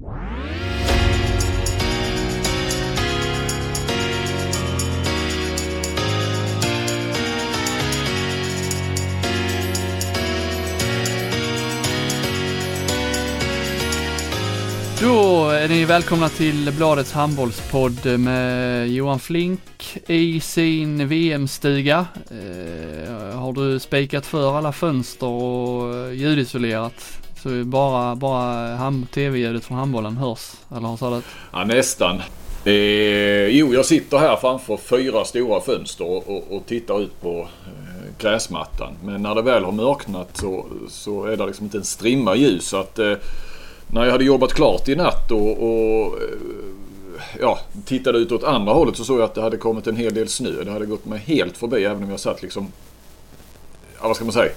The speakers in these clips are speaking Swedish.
Då är ni välkomna till Bladets handbollspodd med Johan Flink i sin VM-stuga. Eh, har du spikat för alla fönster och ljudisolerat? Så bara, bara tv-ljudet från handbollen hörs, eller hur sa? Ja, nästan. Eh, jo, jag sitter här framför fyra stora fönster och, och, och tittar ut på eh, gräsmattan. Men när det väl har mörknat så, så är det liksom inte en strimma ljus. Så att, eh, när jag hade jobbat klart i natt och, och eh, ja, tittade ut åt andra hållet så såg jag att det hade kommit en hel del snö. Det hade gått mig helt förbi även om jag satt liksom, ja vad ska man säga,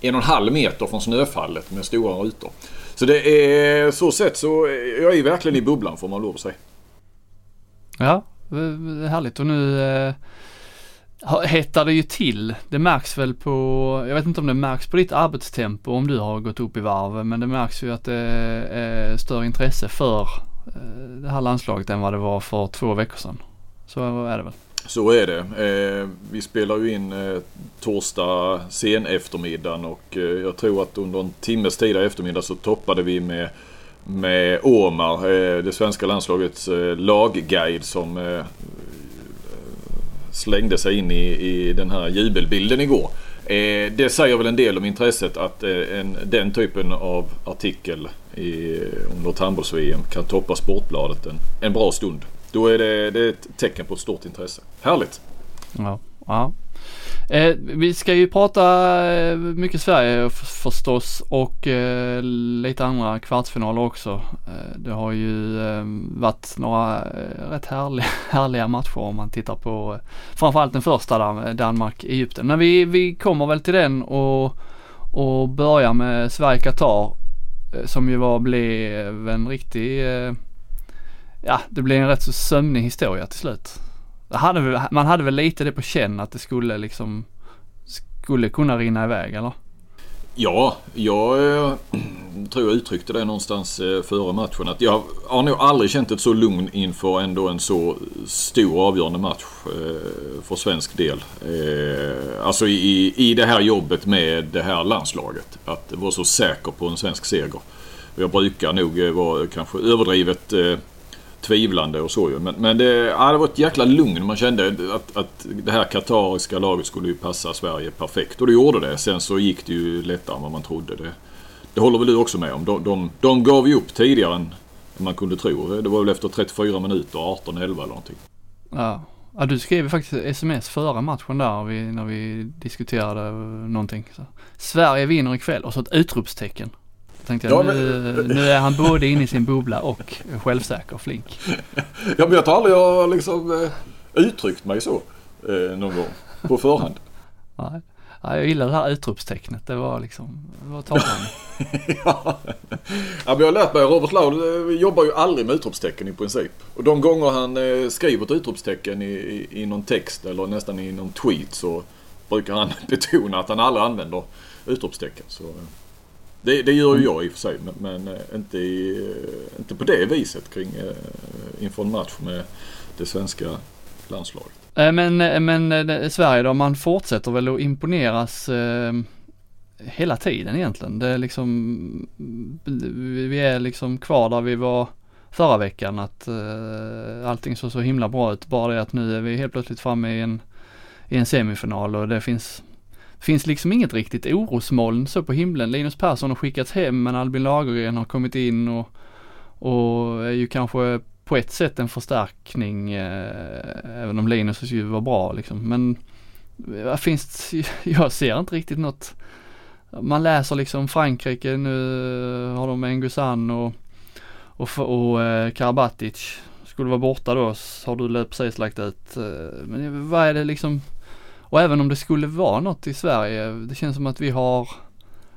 en och en halv meter från snöfallet med stora rutor. Så det är så sett så jag är verkligen i bubblan får man lov att säga. Ja, det är härligt och nu eh, hettar det ju till. Det märks väl på, jag vet inte om det märks på ditt arbetstempo om du har gått upp i varv, men det märks ju att det är större intresse för eh, det här landslaget än vad det var för två veckor sedan. Så är det väl. Så är det. Eh, vi spelar ju in eh, torsdag sen eftermiddagen och eh, jag tror att under en timmes tid eftermiddag så toppade vi med med Omar, eh, det svenska landslagets eh, lagguide som eh, slängde sig in i, i den här jubelbilden igår. Eh, det säger väl en del om intresset att eh, en, den typen av artikel i, under ett handbolls-VM kan toppa Sportbladet en, en bra stund. Då är det, det är ett tecken på ett stort intresse. Härligt! Ja, ja. Eh, vi ska ju prata eh, mycket Sverige förstås och eh, lite andra kvartsfinaler också. Eh, det har ju eh, varit några eh, rätt härliga, härliga matcher om man tittar på eh, framförallt den första där, eh, Danmark-Egypten. Men vi, vi kommer väl till den och, och börjar med Sverige-Qatar som ju var, blev en riktig, ja det blev en rätt så sömnig historia till slut hade, man hade väl lite det på känn att det skulle liksom skulle kunna rinna iväg eller? Ja, jag eh, tror jag uttryckte det någonstans eh, före matchen. Att jag har nog aldrig känt ett så lugn inför ändå en så stor avgörande match eh, för svensk del. alltså i, i det här jobbet med det här landslaget. Att vara så säker på en svensk seger. Jag brukar nog vara kanske överdrivet tvivlande och så ju. Men, men det, ja, det var ett jäkla lugn. Man kände att, att det här katariska laget skulle ju passa Sverige perfekt. Och det gjorde det. Sen så gick det ju lättare än vad man trodde. Det, det håller väl du också med om? De, de, de gav ju upp tidigare än man kunde tro. Det var väl efter 34 minuter, 18-11 eller någonting. Ja. Ja, du skrev faktiskt sms före matchen där vi, när vi diskuterade någonting. Så. Sverige vinner ikväll och så ett utropstecken. Tänkte jag, ja, men, nu, nu, är han både inne i sin bubbla och självsäker och flink. Ja men jag tror aldrig jag liksom eh, uttryckt mig så eh, någon gång på förhand. Nej. Ja, jag gillar det här utropstecknet. Det var liksom, det var talande. ja. ja, men jag har lärt mig, Robert Laud jobbar ju aldrig med utropstecken i princip. Och de gånger han eh, skriver ett utropstecken i, i, i någon text eller nästan i någon tweet så brukar han betona att han aldrig använder utropstecken. Så, eh. Det, det gör ju jag i och för sig men, men eh, inte, i, eh, inte på det viset kring eh, inför en match med det svenska landslaget. Men, men Sverige då, man fortsätter väl att imponeras hela tiden egentligen. Det är liksom, vi är liksom kvar där vi var förra veckan att eh, allting såg så himla bra ut. Bara det att nu är vi helt plötsligt framme i en, i en semifinal och det finns finns liksom inget riktigt orosmoln så på himlen. Linus Persson har skickats hem men Albin Lagergren har kommit in och, och är ju kanske på ett sätt en förstärkning eh, även om Linus ju var bra liksom. Men eh, vad finns jag ser inte riktigt något. Man läser liksom Frankrike, nu har de Engusan och, och, och eh, Karabatic skulle vara borta då, så har du precis lagt ut. Eh, men vad är det liksom och även om det skulle vara något i Sverige, det känns som att vi har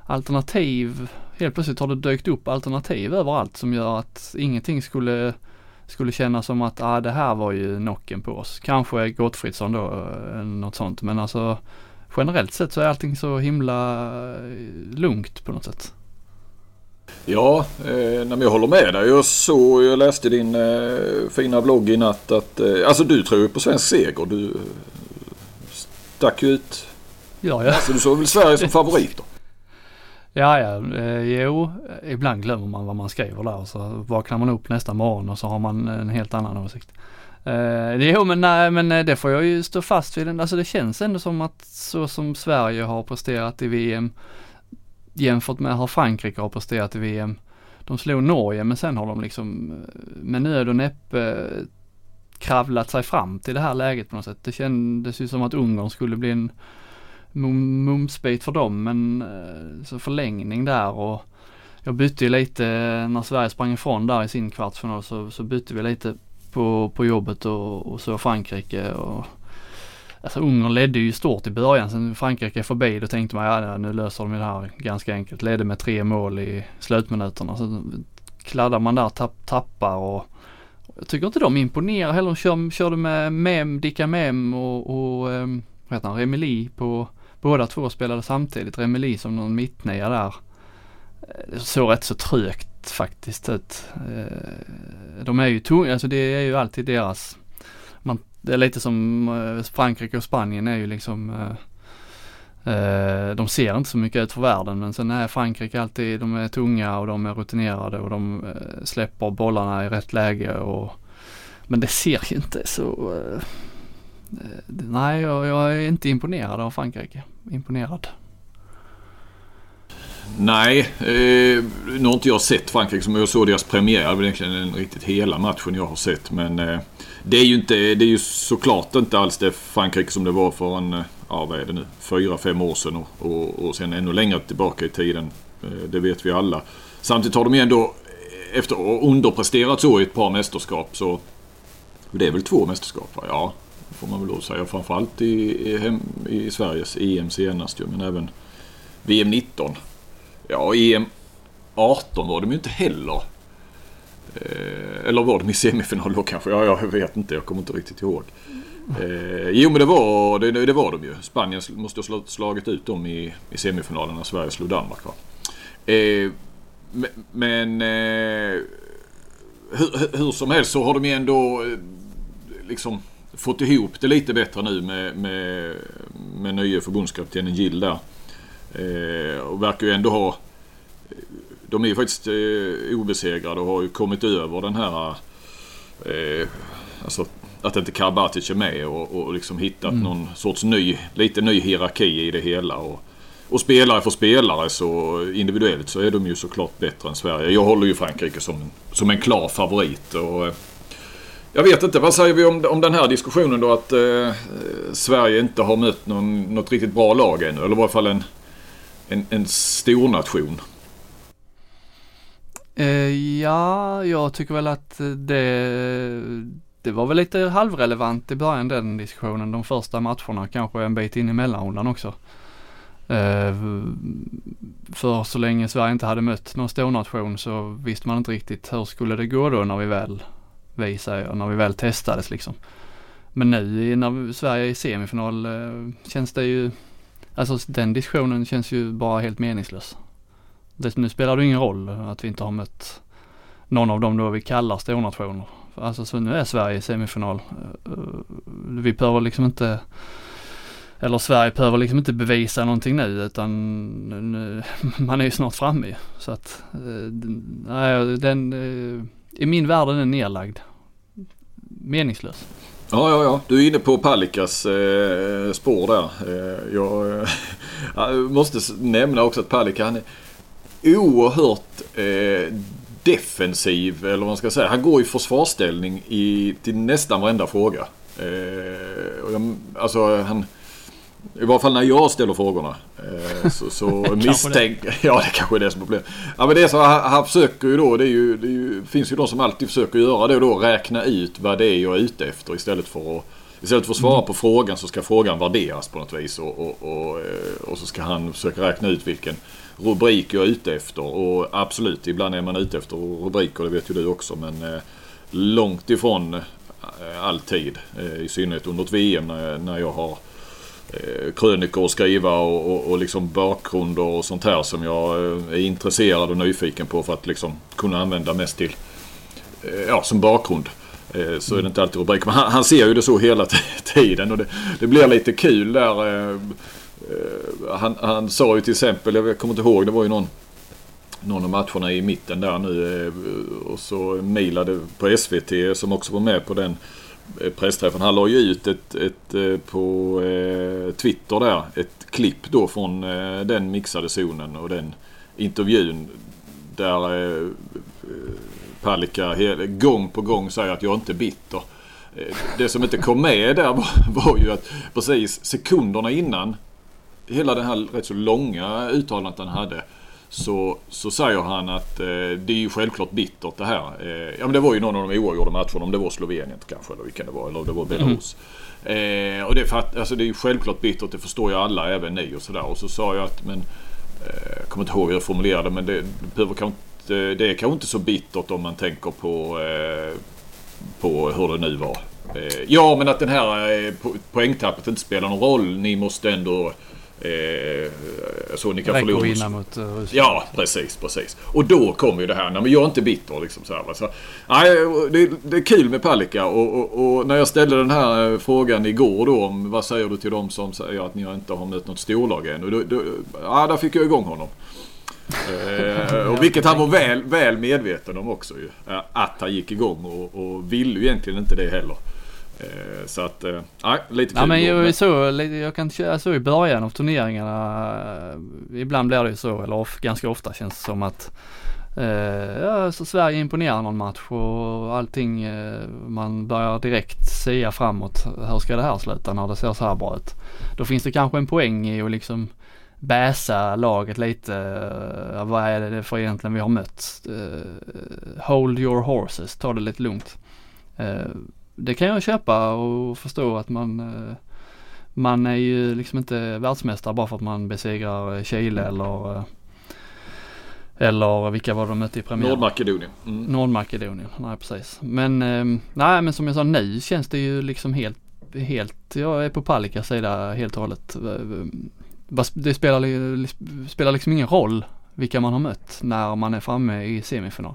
alternativ, helt plötsligt har det dykt upp alternativ överallt som gör att ingenting skulle skulle kännas som att ah, det här var ju knocken på oss. Kanske Gottfridsson då, eh, något sånt. Men alltså generellt sett så är allting så himla eh, lugnt på något sätt. Ja, eh, jag håller med dig. Jag, så, jag läste din eh, fina blogg i natt att eh, alltså du tror ju på svensk seger. Du stack ju ut. Ja, ja. Alltså, du såg väl Sverige som favoriter? Ja, ja, eh, jo, ibland glömmer man vad man skriver där och så vaknar man upp nästa morgon och så har man en helt annan åsikt. Eh, jo men nej men eh, det får jag ju stå fast vid. Alltså det känns ändå som att så som Sverige har presterat i VM jämfört med hur Frankrike har presterat i VM. De slog Norge men sen har de liksom med nöd och näppe kravlat sig fram till det här läget på något sätt. Det kändes ju som att Ungern skulle bli en mumsbit för dem men eh, så förlängning där och jag bytte ju lite eh, när Sverige sprang ifrån där i sin kvartsfinal så, så bytte vi lite på, på jobbet och, och så Frankrike och Alltså Ungern ledde ju stort i början, sen Frankrike förbi då tänkte man ja nu löser de det här ganska enkelt. Ledde med tre mål i slutminuterna. Så kladdar man där, tapp, tappar och jag tycker inte de imponerar heller. De kör, körde med Mem, Dicka Mem och, och um, vad heter han, Remeli på båda två spelade samtidigt. Remeli som någon mittnia där. Eh, det såg rätt så trögt faktiskt ut. Eh, de är ju tunga, alltså det är ju alltid deras man, det är lite som eh, Frankrike och Spanien är ju liksom eh, Eh, de ser inte så mycket ut för världen men sen är Frankrike alltid, de är tunga och de är rutinerade och de eh, släpper bollarna i rätt läge och men det ser ju inte så eh, Nej, jag, jag är inte imponerad av Frankrike. Imponerad. Nej, eh, nu har inte jag sett Frankrike som jag såg deras premiär. Det var egentligen den riktigt hela matchen jag har sett. Men eh, det är ju inte, det är ju såklart inte alls det Frankrike som det var för en, ja vad är det nu, fyra, fem år sedan och, och, och sen ännu längre tillbaka i tiden. Eh, det vet vi alla. Samtidigt har de ju ändå, efter att underpresterat så i ett par mästerskap så, det är väl två mästerskap va? Ja, det får man väl då säga. Framförallt i, i, i Sveriges EM senast ju, men även VM 19. Ja, EM 18 var de ju inte heller. Eh, eller var de i semifinal då kanske? Ja, jag vet inte. Jag kommer inte riktigt ihåg. Eh, jo, men det var, det, det var de ju. Spanien måste ha slagit ut dem i, i semifinalen när Sverige slog Danmark. Va? Eh, men eh, hur, hur, som helst så har de ju ändå eh, liksom fått ihop det lite bättre nu med, med, med nye förbundskaptenen Gill där. Eh, och verkar ju ändå ha... De är ju faktiskt eh, obesegrade och har ju kommit över den här... Eh, alltså att inte Karabatic är med och, och liksom hittat mm. någon sorts ny, lite ny hierarki i det hela. Och, och spelare för spelare så individuellt så är de ju såklart bättre än Sverige. Jag håller ju Frankrike som, som en klar favorit. Och, eh, jag vet inte, vad säger vi om, om den här diskussionen då att eh, Sverige inte har mött någon, något riktigt bra lag ännu? Eller i varje fall en, en, en stor nation? Eh, ja, jag tycker väl att det, det var väl lite halvrelevant i början den diskussionen. De första matcherna kanske en bit in i mellanrundan också. Eh, för så länge Sverige inte hade mött någon stornation så visste man inte riktigt hur skulle det gå då när vi väl visade och när vi väl testades liksom. Men nu när Sverige är i semifinal eh, känns det ju Alltså den diskussionen känns ju bara helt meningslös. Det, nu spelar det ingen roll att vi inte har mött någon av dem då vi kallar stornationer. Alltså så nu är Sverige i semifinal. Eh, vi behöver liksom inte eller Sverige behöver liksom inte bevisa någonting nu utan nu, man är ju snart framme Så att, eh, nej den, eh, i min värld är den nedlagd. Meningslös. Ja, ja, ja. Du är inne på Palikas eh, spår där. Eh, jag, eh, måste nämna också att Palika han är oerhört eh, defensiv, eller vad man ska säga. Han går i försvarsställning i, till nästan varenda fråga. Eh, och jag, alltså han i varje fall när jag ställer frågorna. Eh, så, så misstänker... Ja, det kanske är det som är problemet. Ja, men det är så han, han försöker ju då. Det, ju, det ju, finns ju de som alltid försöker göra det då. Räkna ut vad det är jag är ute efter istället för att... Istället för att svara mm. på frågan så ska frågan värderas på något vis. Och, och, och, eh, och så ska han försöka räkna ut vilken rubrik jag är ute efter. Och absolut, ibland är man ute efter rubriker, det vet ju du också. Men eh, långt ifrån eh, alltid. Eh, I synnerhet under ett VM när, när jag har krönikor att skriva och, och, och liksom bakgrunder och sånt här som jag är intresserad och nyfiken på för att liksom kunna använda mest till, ja som bakgrund. Så är det inte alltid rubrik. Men han, han ser ju det så hela tiden och det, det blir lite kul där. Eh, han, han sa ju till exempel, jag kommer inte ihåg, det var ju någon någon av matcherna i mitten där nu. Eh, och så mejlade på SVT som också var med på den eh, pressträffen. Han la ju ut ett, ett på Twitter där ett klipp då från den mixade zonen och den intervjun där Palicka gång på gång säger att jag inte är bitter. Det som inte kom med där var, var ju att precis sekunderna innan hela det här rätt så långa uttalandet han hade så, så säger han att eh, det är ju självklart bittert det här. Eh, ja men det var ju någon av de oavgjorda matcherna, om det var Slovenien kanske eller vilken det var, eller om det var Belarus. Mm. Eh, och det, för att, alltså, det är ju självklart bittert, det förstår ju alla, även ni och sådär. Och så sa jag att, men, eh, jag kommer inte ihåg hur jag formulerade men det behöver kanske Eh, det är kanske inte så bittert om man tänker på, eh, på hur det nu var. Eh, ja, men att den här poängtappet inte spelar någon roll. Ni måste ändå... Eh, så ni kan Räcker förlora. vinna mot Ryssland. Ja, precis, precis. Och då kommer ju det här. Nej, men jag är inte bitter liksom så här. Så, nej, det, det är kul med Palicka och, och, och, när jag ställde den här frågan igår då om vad säger du till dem som säger att ni inte har mött något storlag än. Och då, då, ja, där fick jag igång honom. Eh, och vilket han var väl, väl medveten om också ju. Att han gick igång och, och ville ju egentligen inte det heller. Eh, så att, eh, nej, lite kul. Ja, men jag, så, jag kan köra så i början av turneringarna. Ibland blir det ju så, eller of, ganska ofta känns det som att ja, så Sverige imponerar någon match och allting, man börjar direkt säga framåt. Hur ska det här sluta när det ser så här bra ut? Då finns det kanske en poäng i att liksom bäsa laget lite. Vad är det för egentligen vi har mött? Hold your horses, ta det lite lugnt. Det kan jag köpa och förstå att man man är ju liksom inte världsmästare bara för att man besegrar Chile eller eller vilka var de mötte i premiären? Nordmakedonien. Mm. Nordmakedonien, nej precis. Men nej men som jag sa nu känns det ju liksom helt, helt, jag är på Palikas sida helt och hållet det spelar, spelar liksom ingen roll vilka man har mött när man är framme i semifinal.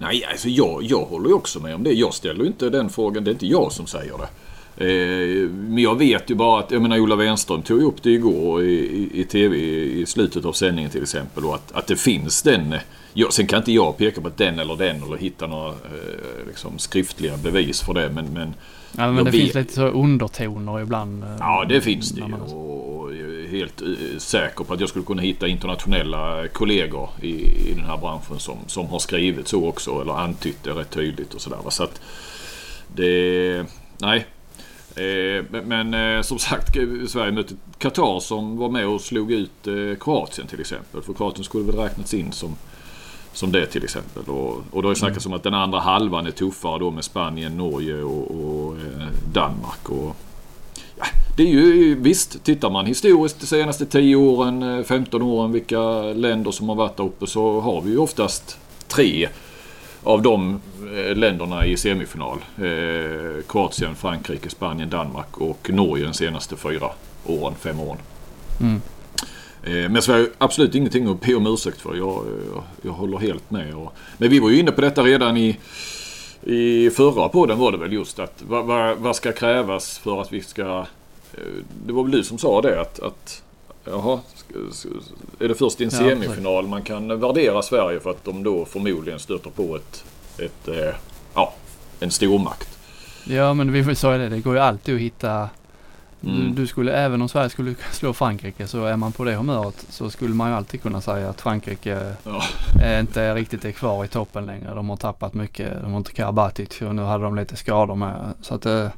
Nej, alltså jag, jag håller ju också med om det. Jag ställer inte den frågan. Det är inte jag som säger det. Eh, men jag vet ju bara att, jag menar Ola Wenström tog ju upp det igår i, i, i TV i slutet av sändningen till exempel. Och att, att det finns den. Jag, sen kan inte jag peka på den eller den eller hitta några eh, liksom, skriftliga bevis för det. Men, men, ja, men det finns lite så undertoner ibland. Eh, ja, det finns det ju. Och jag är helt uh, säker på att jag skulle kunna hitta internationella kollegor i, i den här branschen som, som har skrivit så också. Eller antytt det rätt tydligt och sådär. Så att det... Nej, Eh, men eh, som sagt, Sverige mötte Qatar som var med och slog ut eh, Kroatien till exempel. För Kroatien skulle väl räknats in som, som det till exempel. Och, och då har det snackats mm. om att den andra halvan är tuffare då med Spanien, Norge och, och Danmark. Och, ja, det är ju visst, tittar man historiskt de senaste 10 åren, 15 åren vilka länder som har varit där uppe så har vi ju oftast tre av de eh, länderna i semifinal. Eh, Kroatien, Frankrike, Spanien, Danmark och Norge de senaste fyra åren, fem åren. Mm. Eh, men Sverige har absolut ingenting att be om ursäkt för. Jag, jag, jag håller helt med. Och, men vi var ju inne på detta redan i, i förra podden var det väl just att vad, vad, vad ska krävas för att vi ska... Det var väl du som sa det att, att Jaha, är det först i en semifinal man kan värdera Sverige för att de då förmodligen stöter på ett, ett eh, ja, en stormakt? Ja men vi sa det, det går ju alltid att hitta Mm. Du, skulle, även om Sverige skulle slå Frankrike så är man på det humöret så skulle man ju alltid kunna säga att Frankrike ja. är inte riktigt är kvar i toppen längre. De har tappat mycket. De har inte Karabatic och nu hade de lite skador med. Så att eh,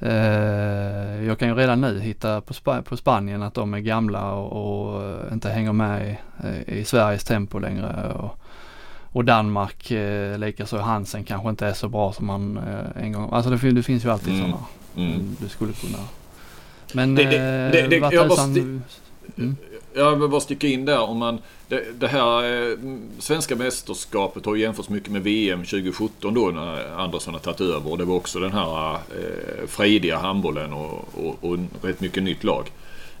Eh, jag kan ju redan nu hitta på, Sp på Spanien att de är gamla och, och inte hänger med i, i, Sveriges tempo längre. Och, och Danmark eh, likaså Hansen kanske inte är så bra som man eh, en gång, alltså det, det finns ju alltid mm. sådana. Mm. Du skulle kunna. Men det, det, det, eh, jag, måste, mm. Jag vill bara sticka in där om man... Det, det här eh, svenska mästerskapet har jämförts mycket med VM 2017 då när Andersson har tagit över. Och det var också den här eh, frejdiga handbollen och, och, och rätt mycket nytt lag.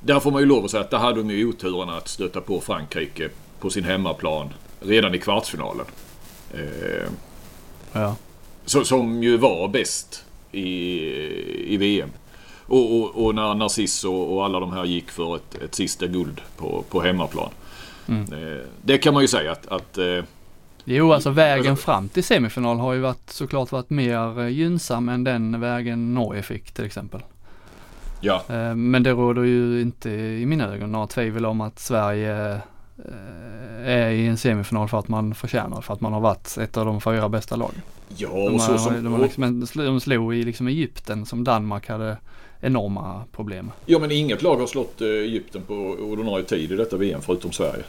Där får man ju lov att säga att där hade de ju oturen att stöta på Frankrike på sin hemmaplan redan i kvartsfinalen. Eh, Ja. så, som ju var bäst i, i VM. Och, och, och när Narciss och, och alla de här gick för ett, ett sista guld på, på hemmaplan. Mm. Eh, det kan man ju säga att... att eh, Jo, alltså vägen fram till semifinal har ju varit, såklart varit mer eh, gynnsam än den vägen Norge fick till exempel. ja, Men det råder ju inte i mina ögon några tvivel om att Sverige är i en semifinal för att man förtjänar, för att man har varit ett av de fyra bästa lagen. ja De, och så har, som... de, har liksom, de slog i liksom Egypten som Danmark hade enorma problem. Ja men inget lag har slått eh, Egypten på ordinarie tid i detta VM förutom Sverige.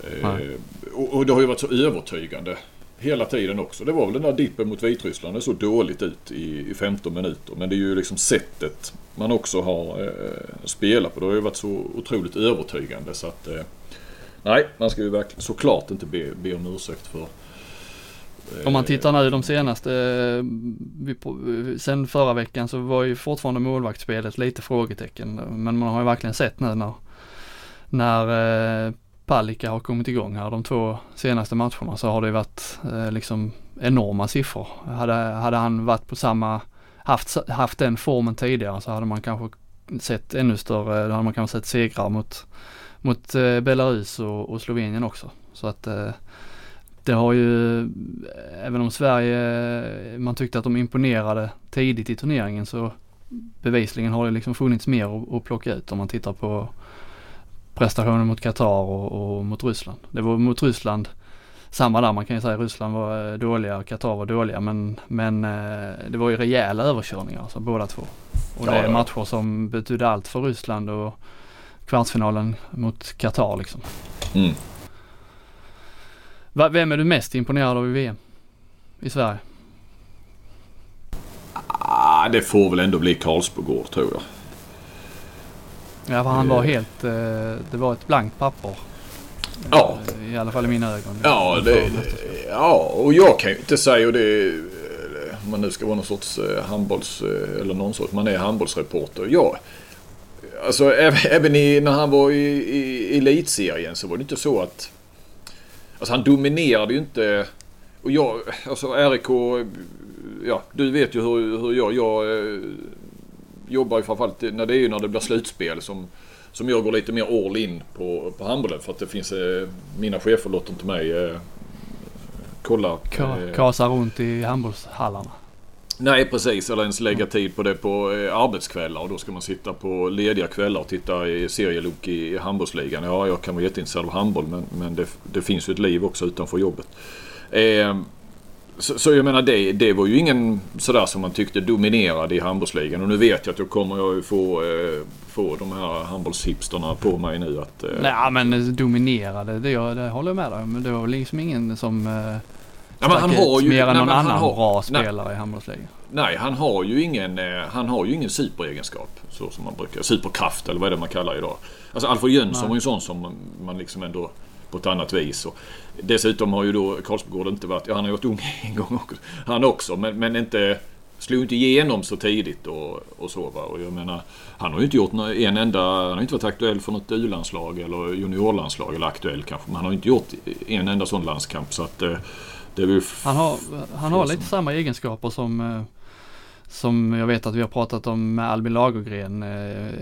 Eh, Nej. och, det har ju varit så övertygande hela tiden också. Det var väl den där dippen mot Vitryssland. Det såg dåligt ut i, i 15 minuter. Men det är ju liksom sättet man också har eh, spelat på. Det har ju varit så otroligt övertygande så att... Nej, man ska ju verkligen såklart inte be, be om ursäkt för... Om man tittar nu de senaste, eh, vi sen förra veckan så var ju fortfarande målvaktsspelet lite frågetecken. Men man har ju verkligen sett nu när, när eh, Palicka har kommit igång här de två senaste matcherna så har det varit eh, liksom enorma siffror. Hade, hade han varit på samma, haft, haft den formen tidigare så hade man kanske sett ännu större, då hade man kanske sett segrar mot, mot Belarus och, och Slovenien också. Så att eh, det har ju, även om Sverige, man tyckte att de imponerade tidigt i turneringen så bevisligen har det liksom funnits mer att, att plocka ut om man tittar på prestationen mot Qatar och, och mot Ryssland. Det var mot Ryssland samma där, man kan ju säga Ryssland var eh, dåliga och Qatar var dåliga men, men eh, det var ju rejäla överkörningar alltså båda två. Och det är matcher som betydde allt för Ryssland och kvartsfinalen mot Qatar liksom. Mm. Vem är du mest imponerad av i VM? I Sverige? Ah, det får väl ändå bli Karlsbogård tror jag. Ja, för han var Eh. helt, eh, det var ett blankt papper. Ja. Eh, I alla fall i mina ögon. Ja, det, ja, och jag kan ju inte säga och det om man nu ska vara någon sorts handbolls eller någon sorts, man är handbollsreporter. Ja, alltså även i, när han var i, i elitserien så var det inte så att Alltså han dominerade ju inte och jag, alltså RIK, ja du vet ju hur, hur jag, jag eh, jobbar ju framförallt när det är ju när det blir slutspel som som jag går lite mer all in på, på handbollen för att det finns, eh, mina chefer låter inte mig eh, kolla. Ka- eh, Kasa runt i handbollshallarna. Nej precis, eller ens lägga tid på det på eh, arbetskvällar och då ska man sitta på lediga kvällar och titta i serielok i, handbollsligan. Ja, jag kan vara jätteintresserad av handboll men, men det, det finns ju ett liv också utanför jobbet. Eh, så, så jag menar det, det var ju ingen sådär som man tyckte dominerade i handbollsligan och nu vet jag att då kommer jag ju få, eh, få de här handbollshipsterna på mig nu att... Eh, Nej men dominerade, det, jag- det håller jag med dig om. Men det var väl liksom ingen som eh, ja, men han har ju, mer än nej, någon han annan har- bra nej, spelare i handbollsligan. Nej, han har ju ingen, eh, han har ju ingen superegenskap. Så som man brukar, superkraft eller vad är det man kallar idag. Alltså Alfred Jönsson Nej. var ju en sån som man, liksom ändå på ett annat vis. Och dessutom har ju då Karlsbogård inte varit, ja han har ju varit ung en gång också. Han också, men, men inte, slog inte igenom så tidigt och, och så va. Och jag menar, han har ju inte gjort en enda, han har inte varit aktuell för något U-landslag eller juniorlandslag eller aktuell kanske. Men han har inte gjort en enda sån landskamp så att eh, Han har, han har lite samma egenskaper som eh, som jag vet att vi har pratat om med Albin Lagergren, eh,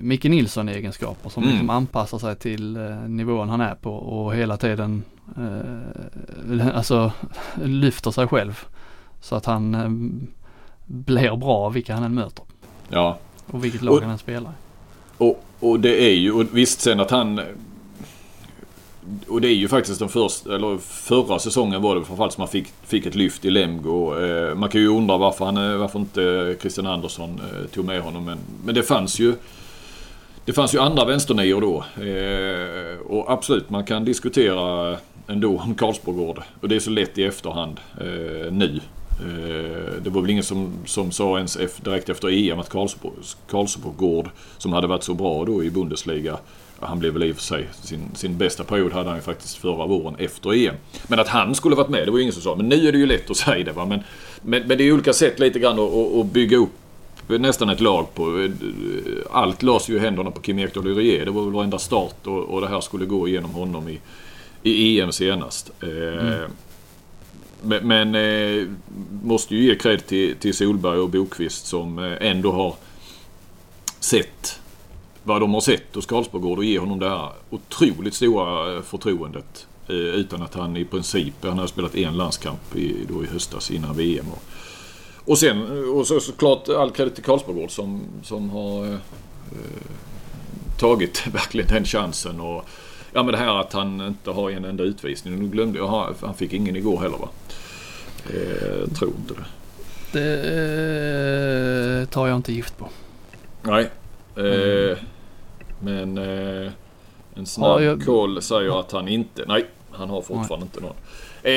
Micke Nilsson egenskaper som Mm. liksom anpassar sig till eh, nivån han är på och hela tiden eh, alltså lyfter sig själv. Så att han eh, blir bra vilka han än möter ja, och vilket lag Och- han än spelar. Och, och det är ju, och visst sen att han... Och det är ju faktiskt den första, eller förra säsongen var det framförallt som han fick, fick ett lyft i Lemgo. Eh, man kan ju undra varför, han, eh, varför inte Christian Andersson eh, tog med honom. Men, men det fanns ju... Det fanns ju andra vänsternior då. Eh, och absolut, man kan diskutera ändå om Karlsborgård. Och det är så lätt i efterhand eh, nu. Eh, det var väl ingen som, som sa ens direkt efter EM att Karlsborg, Karlsborgård, som hade varit så bra då i Bundesliga, han blev väl i och för sig, sin, sin bästa period hade han ju faktiskt förra våren efter EM. Men att han skulle varit med, det var ju ingen som sa. Men nu är det ju lätt att säga det va. Men, men, men det är olika sätt lite grann att, att bygga upp nästan ett lag på. Allt lades ju i händerna på Kim Ekdahl och Rie. Det var väl varenda start och, och det här skulle gå igenom honom i, i EM senast. Mm. Men, men eh, måste ju ge cred till, till Solberg och Bokvist som eh, ändå har sett vad de har sett hos Karlsborgård och ge honom det här otroligt stora eh, förtroendet. Eh, utan att han i princip, han har spelat en landskamp i, då i höstas innan VM. Och, och sen och så, såklart all credit till Karlsborgård som, som har eh, tagit verkligen den chansen. Och, ja men det här att han inte har en enda utvisning. Nu glömde jag, han fick ingen igår heller va? Eh, tror inte det. Det tar jag inte gift på. Nej. Eh, men eh, en snabb ja, jag... koll säger att han inte... Nej, han har fortfarande nej. inte någon. Eh,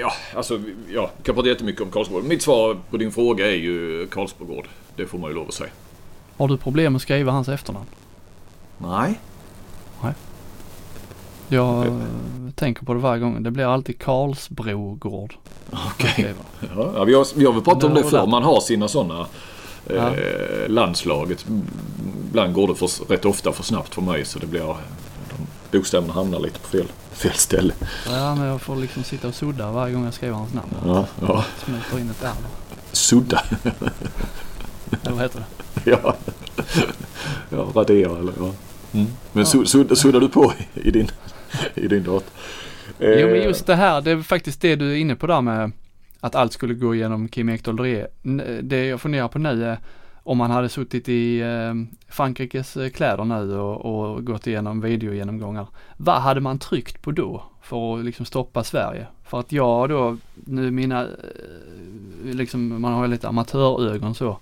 ja, alltså, ja, kan prata jättemycket om Karlsborg. Mitt svar på din fråga är ju Karlsborgård. Det får man ju lov att säga. Har du problem att skriva hans efternamn? Nej. Nej. Jag okay. tänker på det varje gång. Det blir alltid Karlsbrogård. Okej. Okay. Ja, vi, har, vi har väl pratat om det förr. Man har sina sådana ja. eh, landslaget. Ibland går det för, rätt ofta för snabbt för mig så det blir... De bokstäverna hamnar lite på fel, fel ställe. Ja, men jag får liksom sitta och sudda varje gång jag skriver hans namn. Ja, ja. Smälter in ett R. Sudda? Ja, vad heter det? Ja, ja radera eller ja. Mm. Men ja. suddar du på i din, i din dator? Jo men eh. just det här, det är faktiskt det du är inne på där med att allt skulle gå igenom Kim Ekdahl Det jag funderar på nu är om man hade suttit i ehm, Frankrikes eh, kläder nu och, och gått igenom videogenomgångar. Vad hade man tryckt på då för att liksom stoppa Sverige? För att jag då, nu mina, eh, liksom man har ju lite amatörögon så.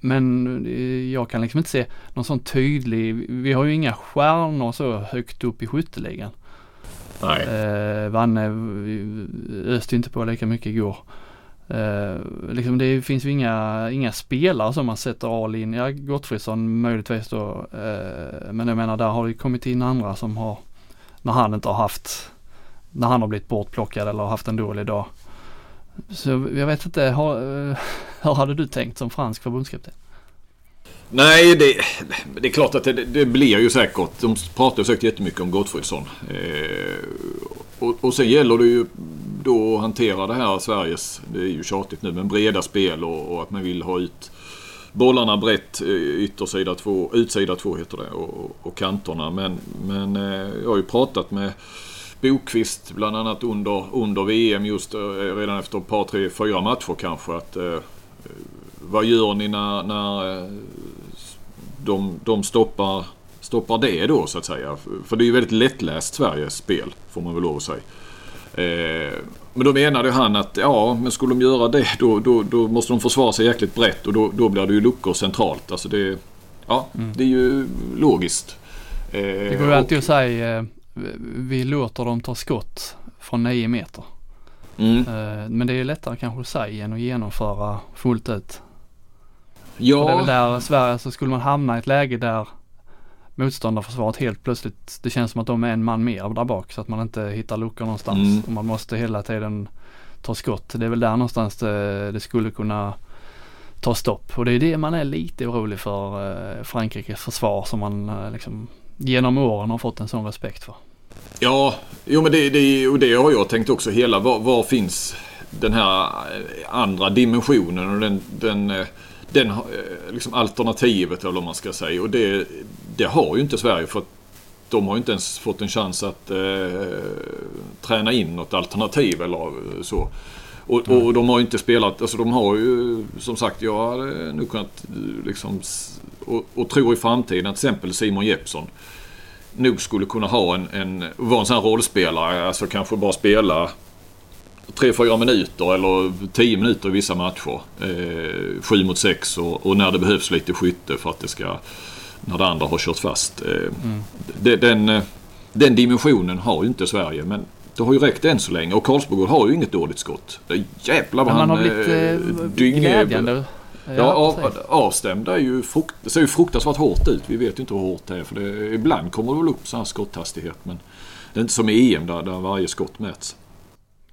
Men eh, jag kan liksom inte se någon sån tydlig, vi har ju inga stjärnor så högt upp i skytteligan. Nej. Eh, Vanne öste inte på lika mycket igår. Eh, liksom det finns ju inga, inga spelare som man sätter all in. Ja, Gottfridsson möjligtvis då. Eh, men jag menar där har det kommit in andra som har, när han inte har haft, när han har blivit bortplockad eller haft en dålig dag. Så jag vet inte, har, eh, hur hade du tänkt som fransk förbundskapten? Nej, det, det är klart att det, det, blir ju säkert. De pratar ju säkert jättemycket om Gottfridsson. Eh, och, och sen gäller det ju då att hantera det här Sveriges, det är ju tjatigt nu, men breda spel och, och att man vill ha ut bollarna brett, eh, yttersida två, utsida två heter det, och, och kanterna. Men, men eh, jag har ju pratat med Bokvist bland annat under, under VM just eh, redan efter ett par, tre, fyra matcher kanske. att eh, vad gör ni när, när de, de stoppar, stoppar det då så att säga. För det är ju väldigt lättläst Sveriges spel får man väl lov att säga. Eh, men då menade han att ja, men skulle de göra det då, då, då måste de försvara sig jäkligt brett och då, då blir det ju luckor centralt. Alltså det, ja, mm. det är ju logiskt. Eh, det går ju alltid att säga eh, vi låter dem ta skott från 9 meter. Mm. Eh, men det är lättare kanske att säga än att genomföra fullt ut. Ja. För det är väl där Sverige, så skulle man hamna i ett läge där motståndarförsvaret helt plötsligt, det känns som att de är en man mer där bak så att man inte hittar luckor någonstans. Mm. Och man måste hela tiden ta skott. Det är väl där någonstans det, det skulle kunna ta stopp. Och det är det man är lite orolig för eh, Frankrikes försvar som man eh, liksom genom åren har fått en sån respekt för. Ja, jo men det, det, och det har jag tänkt också hela. Var, var finns den här andra dimensionen och den, den eh, den eh, liksom alternativet eller vad man ska säga. Och det, det har ju inte Sverige för de har ju inte ens fått en chans att eh, träna in något alternativ eller så. Och, och, de har ju inte spelat, alltså de har ju som sagt, jag hade nog kunnat liksom och, och tror i framtiden att till exempel Simon Jeppsson nog skulle kunna ha en, en vara en sån här rollspelare, alltså kanske bara spela 3-4 minuter eller 10 minuter i vissa matcher. Eh, 7 mot 6 och, och, när det behövs lite skytte för att det ska... När det andra har kört fast. Eh, mm. det, den, eh, den dimensionen har ju inte Sverige men det har ju räckt än så länge och Karlsborg har ju inget dåligt skott. Jävlar vad han... Man har blivit eh, eh, glädjande, Ja, av, avstämda är ju frukt, det ser ju fruktansvärt hårt ut. Vi vet ju inte hur hårt det är. För det, ibland kommer det väl upp sån här skotthastighet. Men det är inte som i EM där, där varje skott mäts.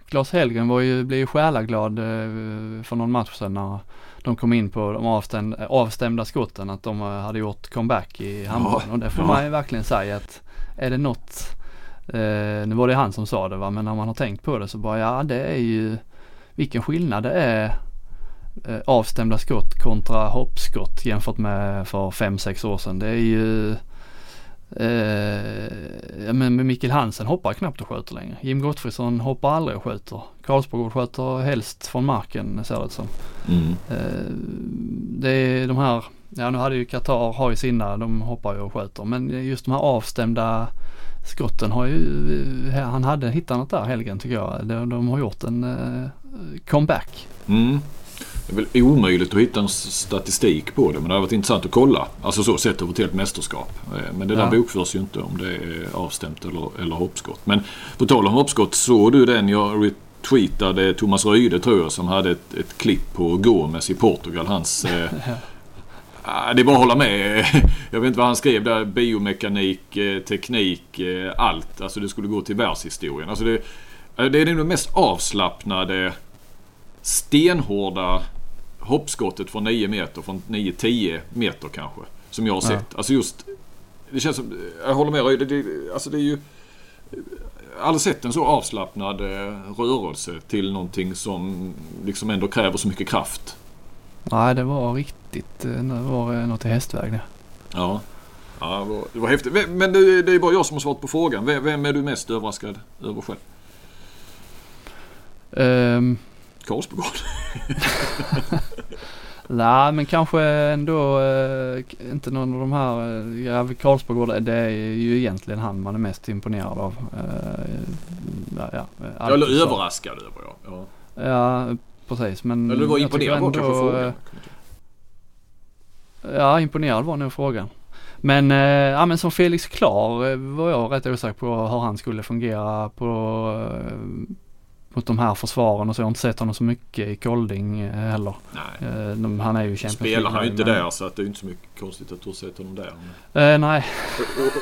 Klas Helgen var ju, blev ju själaglad eh, för någon match sedan när de kom in på de avstämda, avstämda skotten att de hade gjort comeback i handbollen. Ja, och det får ja. man ju verkligen säga att är det något, eh, nu var det han som sa det va, men när man har tänkt på det så bara ja det är ju vilken skillnad det är eh, avstämda skott kontra hoppskott jämfört med för 5-6 år sedan. Det är ju Eh, men Mikkel Hansen hoppar knappt och skjuter längre. Jim Gottfridsson hoppar aldrig och skjuter. Karlsborg skjuter helst från marken ser det som. Mm. Eh, det är de här, ja nu hade ju Qatar, har ju sina, de hoppar ju och skjuter. Men just de här avstämda skotten har ju, han hade hittat något där Helgen tycker jag. De, de har gjort en eh, comeback. Mm. Det är väl omöjligt att hitta en statistik på det men det har varit intressant att kolla. Alltså så sett över ett helt mästerskap. Eh, men det där ja. bokförs ju inte om det är avstämt eller, eller hoppskott. Men på tal om hoppskott, såg du den jag retweetade Thomas Röide tror jag som hade ett, ett klipp på Gomes i Portugal. Hans... Eh, ah, det är bara att hålla med. Jag vet inte vad han skrev där. Biomekanik, eh, teknik, allt. Alltså det skulle gå till världshistorien. Alltså det, det är det mest avslappnade stenhårda hoppskottet från 9 meter, från 9-10 meter kanske. Som jag har sett. Ja. Alltså just... Det känns som... Jag håller med det, det, Alltså det är ju... Aldrig sett en så avslappnad eh, rörelse till någonting som liksom ändå kräver så mycket kraft. Nej, det var riktigt... Eh, det var eh, något i hästväg det. Ja. Ja, det var, det var häftigt. Men det, det är bara jag som har svarat på frågan. Vem, vem är du mest överraskad över själv? Um, Karlsbogård? Nej men kanske ändå äh, inte någon av de här, ja Karlsbogård det är ju egentligen han man är mest imponerad av. Äh, ja, Eller överraskad över ja. ja. Ja precis men. Eller du var imponerad var kanske frågan. Ja imponerad var nog frågan. Men, äh, ja, men som Felix Klar var jag rätt osäker på hur han skulle fungera på mot de här försvaren och så. Jag har inte sett honom så mycket i Kolding eh, heller. Nej. Eh, de, han är ju Champions Spelar han ju inte men... där så att det är inte så mycket konstigt att du har sett honom där. Uh, nej.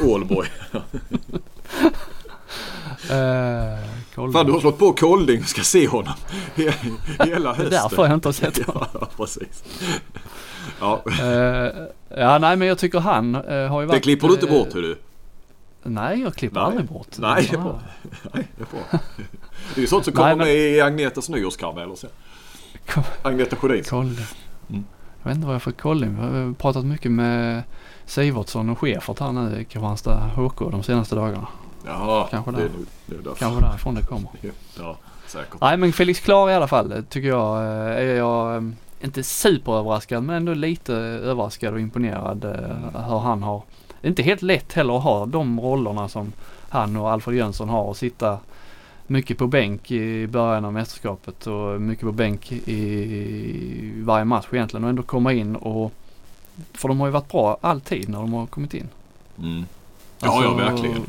Ålborg. Uh, Fan du har slått på Kolding och ska se honom hela hösten. det är därför jag inte har sett honom. ja, precis. Ja. Uh, ja, nej men jag tycker han uh, har ju varit... Det klipper du inte bort hur du. Nej, jag klipper nej. aldrig bort. Nej, det är bra. Nej, det är bra. Det är ju sånt som kommer Nej, men... med i Agnetas nyårskarameller sen. Agneta Sjödins. Mm. Jag vet inte vad jag får kolla Vi har pratat mycket med Sivertsson och Schäfert här nu i Kristianstad HK de senaste dagarna. Ja, Kanske där. det är, det är därför. Kanske därifrån det kommer. Ja, säkert. Nej men Felix Klar i alla fall tycker jag eh, är jag eh, inte superöverraskad men ändå lite överraskad och imponerad mm. hur han har. Det är inte helt lätt heller att ha de rollerna som han och Alfred Jönsson har och sitta mycket på bänk i början av mästerskapet och mycket på bänk i varje match egentligen och ändå komma in och för de har ju varit bra alltid när de har kommit in. Mm. Ja, alltså, ja verkligen.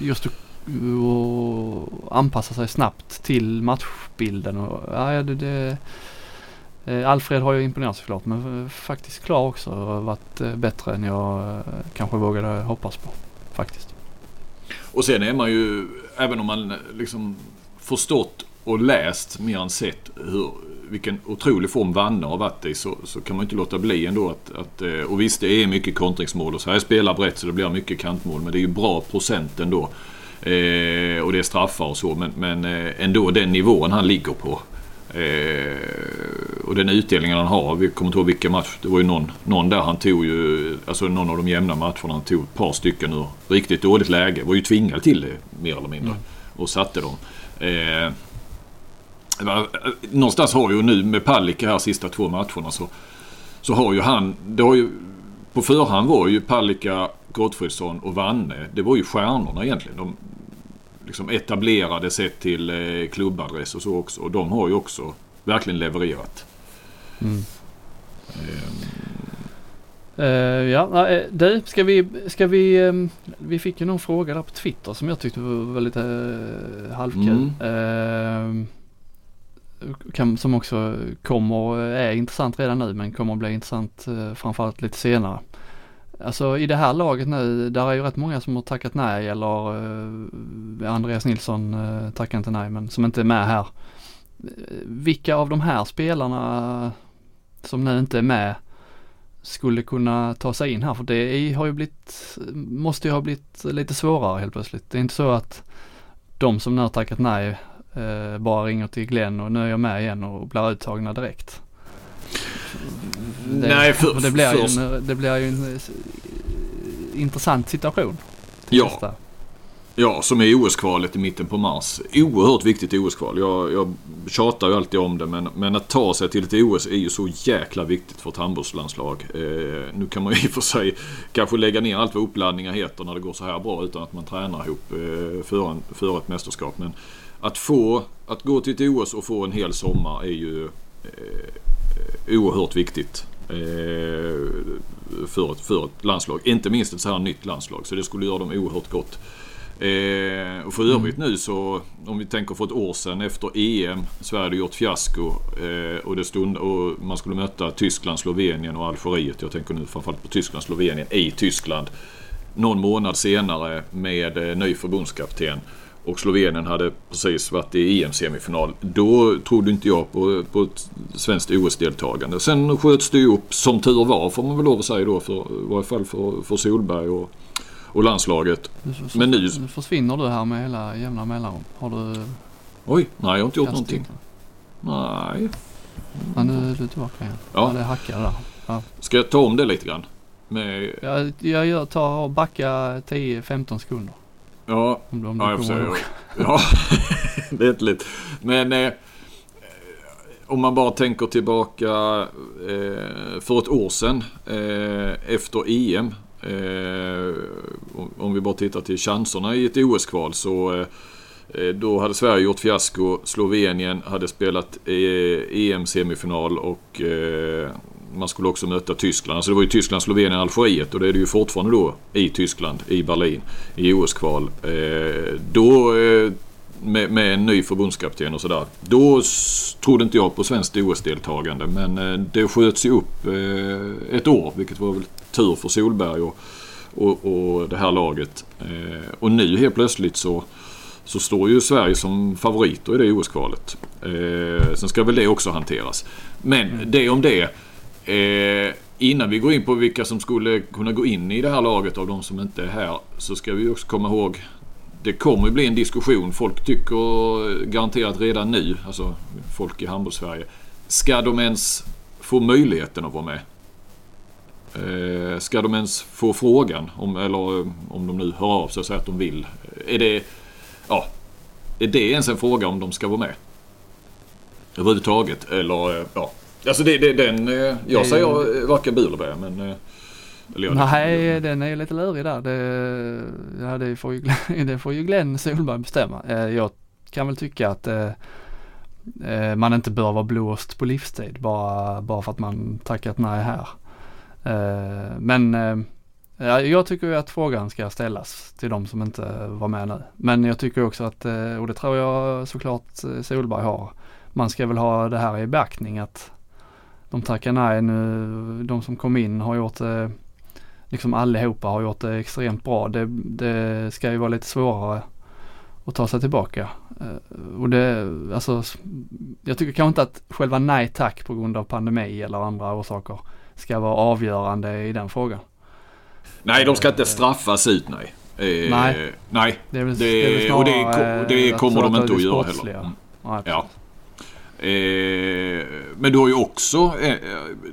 Just att anpassa sig snabbt till matchbilden och ja, det, det eh, Alfred har ju imponerat såklart men faktiskt klar också och varit eh, bättre än jag eh, kanske vågade hoppas på faktiskt. Och sen är man ju, även om man eh, liksom förstått och läst mer än sett hur, vilken otrolig form Vanne har varit i så, så kan man inte låta bli ändå att, att... Eh, och visst, det är mycket kontringsmål och så här spelar brett så det blir mycket kantmål. Men det är ju bra procent ändå. Eh, och det är straffar och så. Men, men eh, ändå den nivån han ligger på. Eh, och den utdelningen han har. Vi kommer inte ihåg vilken match. Det var ju någon, någon där han tog ju, alltså någon av de jämna matcherna. Han tog ett par stycken ur riktigt dåligt läge. Var ju tvingad till det mer eller mindre. Mm. Och satte dem. Eh, någonstans har ju nu med Palicka här sista två matcherna så, så har ju han, det har ju, på förhand var ju Palicka, Gottfridsson och Vanne, det var ju stjärnorna egentligen. De, liksom etablerade sett till eh, klubbadress och så också. Och de har ju också verkligen levererat. Mm. Uh, ja, uh, du, ska vi, ska vi, um, vi fick ju någon fråga där på Twitter som jag tyckte var väldigt uh, halvkul. Mm. Uh, kan, som också kommer, är intressant redan nu men kommer att bli intressant eh, framförallt lite senare. Alltså i det här laget nu, där är ju rätt många som har tackat nej eller eh, Andreas Nilsson eh, tackar inte nej men som inte är med här. Eh, vilka av de här spelarna som nu inte är med skulle kunna ta sig in här för det har ju blivit, måste ju ha blivit lite svårare helt plötsligt. Det är inte så att de som nu har tackat nej eh, bara ringer till Glenn och nu är jag med igen och blir uttagna direkt. Det, Nej, för, det, blir först, ju en, det blir ju en eh, intressant situation. Ja. Nästa. Ja, som är OS-kvalet i mitten på mars. Oerhört viktigt OS-kval. Jag, jag tjatar ju alltid om det men, men att ta sig till ett OS är ju så jäkla viktigt för ett handbollslandslag. Eh, nu kan man ju i och för sig kanske lägga ner allt vad uppladdningar heter när det går så här bra utan att man tränar ihop eh, för, en, för ett mästerskap. Men att få, att gå till ett OS och få en hel sommar är ju eh, oerhört viktigt. Eh, för, ett, för ett landslag. Inte minst ett så här nytt landslag. Så det skulle göra dem oerhört gott. Eh, och för övrigt nu så, om vi tänker för ett år sedan efter EM. Sverige hade gjort fiasko eh, och, det stund, och man skulle möta Tyskland, Slovenien och Algeriet. Jag tänker nu framförallt på Tyskland, Slovenien i Tyskland. Någon månad senare med eh, ny förbundskapten. Och Slovenien hade precis varit i EM-semifinal. Då trodde inte jag på, på ett svenskt OS-deltagande. Sen sköts det ju upp, som tur var får man väl lov att säga då, för, i varje fall för, för Solberg och, och landslaget. Så, Men nu- nu försvinner du här med hela jämna mellanrum. Har du Oj, nej jag har inte gjort någonting. Nej. Ja nu är du tillbaka igen. Ja. Ja. det hackade där. Ska jag ta om det lite grann? Med, Jag, jag gör, tar och backa 10-15 sekunder. Ja, Om, om ja, jag ihåg. Ja, det är inte lätt. Men eh, om man bara tänker tillbaka eh, för ett år sedan eh, efter EM. Eh, om- om vi bara tittar till chanserna i ett OS-kval så eh, eh, då hade Sverige gjort fiasko. Slovenien hade spelat eh, EM-semifinal och eh, man skulle också möta Tyskland. Alltså det var ju Tyskland, Slovenien, Algeriet och det är det ju fortfarande då i Tyskland, i Berlin, i OS-kval. Eh, då eh, med, med en ny förbundskapten och sådär. Då trodde inte jag på svenskt OS-deltagande men eh, det sköts ju upp eh, ett år vilket var väl tur för Solberg och, och, och det här laget. Eh, och nu helt plötsligt så, så står ju Sverige som favoriter i det OS-kvalet. Eh, sen ska väl det också hanteras. Men det om det. Eh, innan vi går in på vilka som skulle kunna gå in i det här laget av de som inte är här så ska vi också komma ihåg det kommer ju bli en diskussion. Folk tycker garanterat redan nu, alltså folk i handbolls-Sverige. Ska de ens få möjligheten att vara med? Eh, ska de ens få frågan? Om, eller om de nu hör av sig och säger att de vill. Är det, ja, är det ens en fråga om de ska vara med? Överhuvudtaget. Eller ja. Alltså det, det, den, eh, jag säger eh, varken bu eller bä men... eh, Nej, den är lite lurig där. Det, ja, det, får ju, det får ju Glenn Solberg bestämma. Jag kan väl tycka att man inte bör vara blåst på livstid bara, bara för att man tackat nej här. Men ja, jag tycker att frågan ska ställas till de som inte var med nu. Men jag tycker också att, och det tror jag såklart Solberg har, man ska väl ha det här i beaktning att de tackar nej nu, de som kom in har gjort det liksom allihopa har gjort det extremt bra. Det, det ska ju vara lite svårare att ta sig tillbaka. Eh, Och det, alltså, jag tycker kanske inte att själva nej tack på grund av pandemi eller andra orsaker ska vara avgörande i den frågan. Nej, de ska inte straffas ut nej. Eh, Nej. Nej, Det är väl, Det- det är väl och det snarare, det eh, kommer de inte att det göra heller. Mm. Ja. Eh, men du har ju också, eh,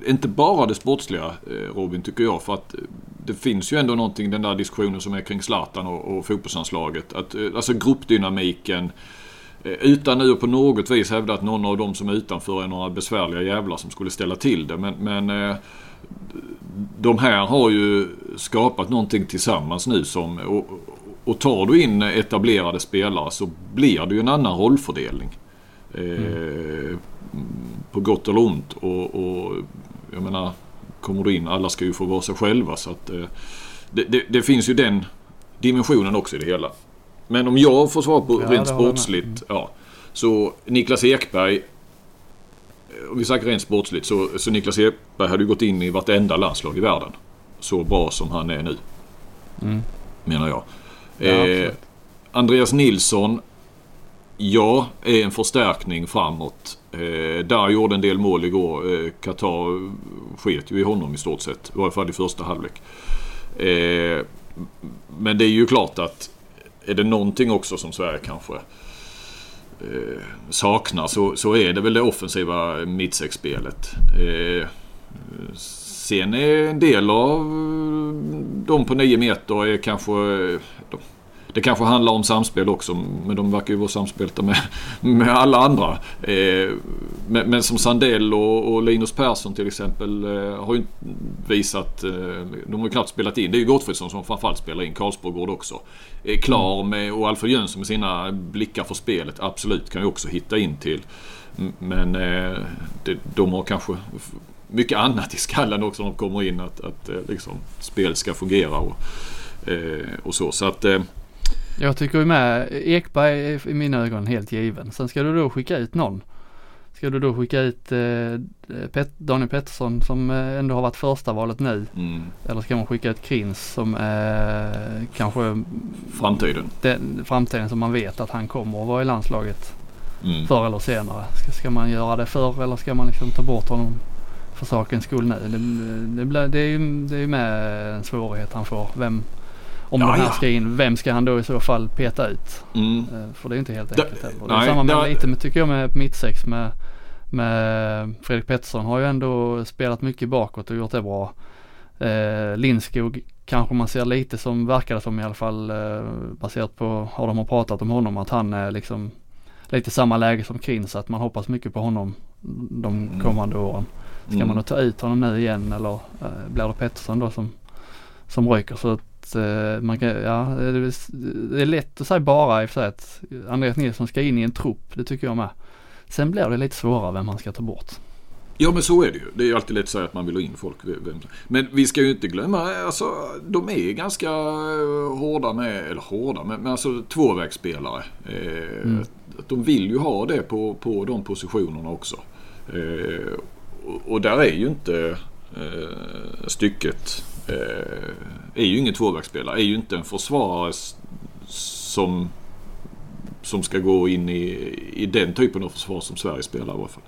inte bara det sportsliga eh, Robin tycker jag. För att eh, det finns ju ändå någonting, den där diskussionen som är kring Zlatan och, och fotbollslandslaget. Att, eh, alltså gruppdynamiken. Eh, utan nu på något vis hävda att någon av dem som är utanför är några besvärliga jävlar som skulle ställa till det. Men, men eh, de här har ju skapat någonting tillsammans nu som... Och, och tar du in etablerade spelare så blir det ju en annan rollfördelning. Eh, På gott eller ont. Och, och jag menar, kommer du in, alla ska ju få vara sig själva. Så att, eh, det, det, det finns ju den dimensionen också i det hela. Men om jag får svara på Ja, rent sportsligt. Ja, så Niklas Ekberg om vi snackar rent sportsligt så, så Niklas Ekberg hade ju gått in i vartenda landslag i världen. Så bra som han är nu. Mm. Menar jag. Ja, eh. Andreas Nilsson. Ja, är en förstärkning framåt. Eh, där gjorde en del mål igår. Eh, Qatar sket ju i honom i stort sett. I varje fall i första halvlek. Eh, men det är ju klart att är det någonting också som Sverige kanske eh, saknar så, så är det väl det offensiva mittsexspelet. Eh, sen är en del av de på 9 meter är kanske... De, det kanske handlar om samspel också, men de verkar ju vara samspelta med, med alla andra. Eh, men, men som Sandell och, och Linus Persson till exempel eh, har ju inte visat... Eh, de har ju knappt spelat in. Det är ju Gottfridsson som framförallt spelar in. Karlsborgård också. Är klar med, och Alfred Jönsson med sina blickar för spelet. Absolut, kan ju också hitta in till. Men eh, det, de har kanske mycket annat i skallen också när de kommer in. Att, att eh, liksom, spel ska fungera och, eh, och så. Så att... Jag tycker ju med Ekberg är i mina ögon helt given. Sen ska du då skicka ut någon. Ska du då skicka ut eh, Pet- Daniel Pettersson som eh, ändå har varit första valet nu. mm, Eller ska man skicka ut Krins som eh, kanske framtiden. den framtiden som man vet att han kommer att vara i landslaget Mm. förr eller senare. Ska, ska man göra det förr eller ska man liksom ta bort honom för sakens skull nu? Det, det, blir, det, är ju det är med en svårighet han får. Vem, om Ja, den här ja. ska in, vem ska han då i så fall peta ut? Mm. Eh, För det är inte helt enkelt heller. Det är nej, samma med da- lite med, tycker jag med mittsex med, med Fredrik Pettersson har ju ändå spelat mycket bakåt och gjort det bra. Eh, Lindskog kanske man ser lite som, verkar det som i alla fall eh, baserat på hur de har pratat om honom att han är liksom lite samma läge som Krin så att man hoppas mycket på honom de Mm. kommande åren. Ska Mm. man då ta ut honom nu igen eller eh, blir det Pettersson då som, som ryker? Så att eh, man kan, ja det är, lätt att säga bara i och för sig att Andreas Nilsson ska in i en trupp, det tycker jag med. Sen blir det lite svårare vem man ska ta bort. Ja men så är det ju. Det är alltid lätt att säga att man vill ha in folk. Men vi ska ju inte glömma, alltså de är ganska eh, hårda med, eller hårda, men, men alltså tvåvägsspelare. Eh, Mm. De vill ju ha det på, på de positionerna också. Och, där är ju inte stycket, är ju ingen tvåvägsspelare, är ju inte en försvarare som, som ska gå in i, i den typen av försvar som Sverige spelar i alla fall.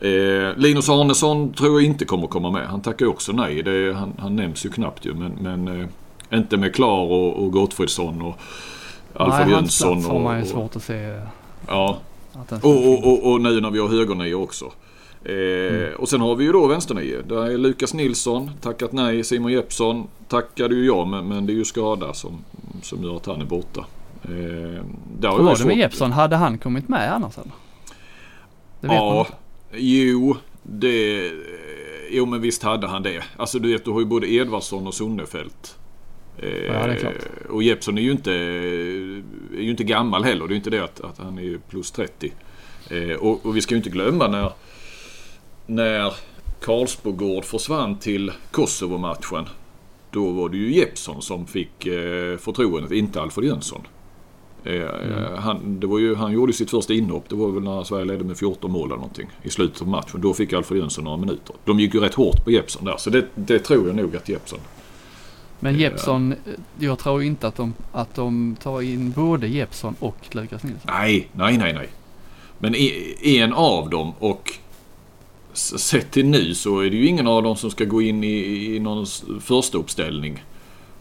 Eh, Linus Arnesson tror jag inte kommer komma med. Han tackar också nej. Det, han, han nämns ju knappt ju. Men, men eh, inte med Klar och, och Gottfridsson och Alfred Nej, hans Jönsson. plats har man ju svårt att se ja, och, och, och, och nu när vi har högernio också. Eh, Och sen har vi ju då vänsternio. Där är Lukas Nilsson tackat nej. Simon Jeppsson tackade ju ja men, men det är ju skada som, som gör att han är borta. Eh, där Hur var det med Jeppsson? Hade han kommit med annars eller? Det vet man Ja, inte. jo, det... Jo men visst hade han det. Alltså du vet du har ju både Edvardsson och Sonnefelt. Eh, Ja, det är klart. Och Jeppsson är ju inte, är ju inte gammal heller. Det är ju inte det att, att han är plus 30. Eh, och, och vi ska ju inte glömma när, när Karlsbogård försvann till Kosovo-matchen. Då var det ju Jeppsson som fick eh, förtroendet, inte Alfred Jönsson. Eh, han, det var ju, han gjorde sitt första inhopp. Det var väl när Sverige ledde med 14 mål eller någonting i slutet av matchen. Då fick Alfred Jönsson några minuter. De gick ju rätt hårt på Jeppsson där. Så det, det tror jag nog att Jeppsson... Men Ja. Jeppsson, eh, jag tror inte att de, att de tar in både Jeppsson och Lukas Nilsson. Nej, nej, nej, nej. Men en av dem och sett till nu så är det ju ingen av dem som ska gå in i, i någon första uppställning.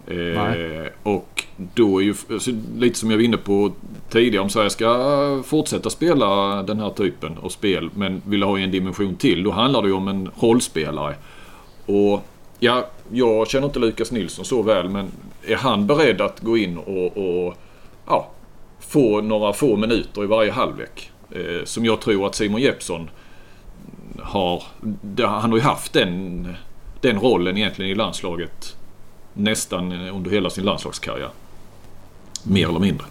Eh, och då är ju, alltså, lite som jag var inne på tidigare, om Sverige ska fortsätta spela den här typen av spel men vill ha en dimension till, då handlar det ju om en rollspelare. Och ja, jag känner inte Lukas Nilsson så väl men är han beredd att gå in och, och ja, få några få minuter i varje halvlek? Eh, som jag tror att Simon Jeppsson har. Han har ju haft den, den rollen egentligen i landslaget nästan under hela sin landslagskarriär. Mer eller mindre.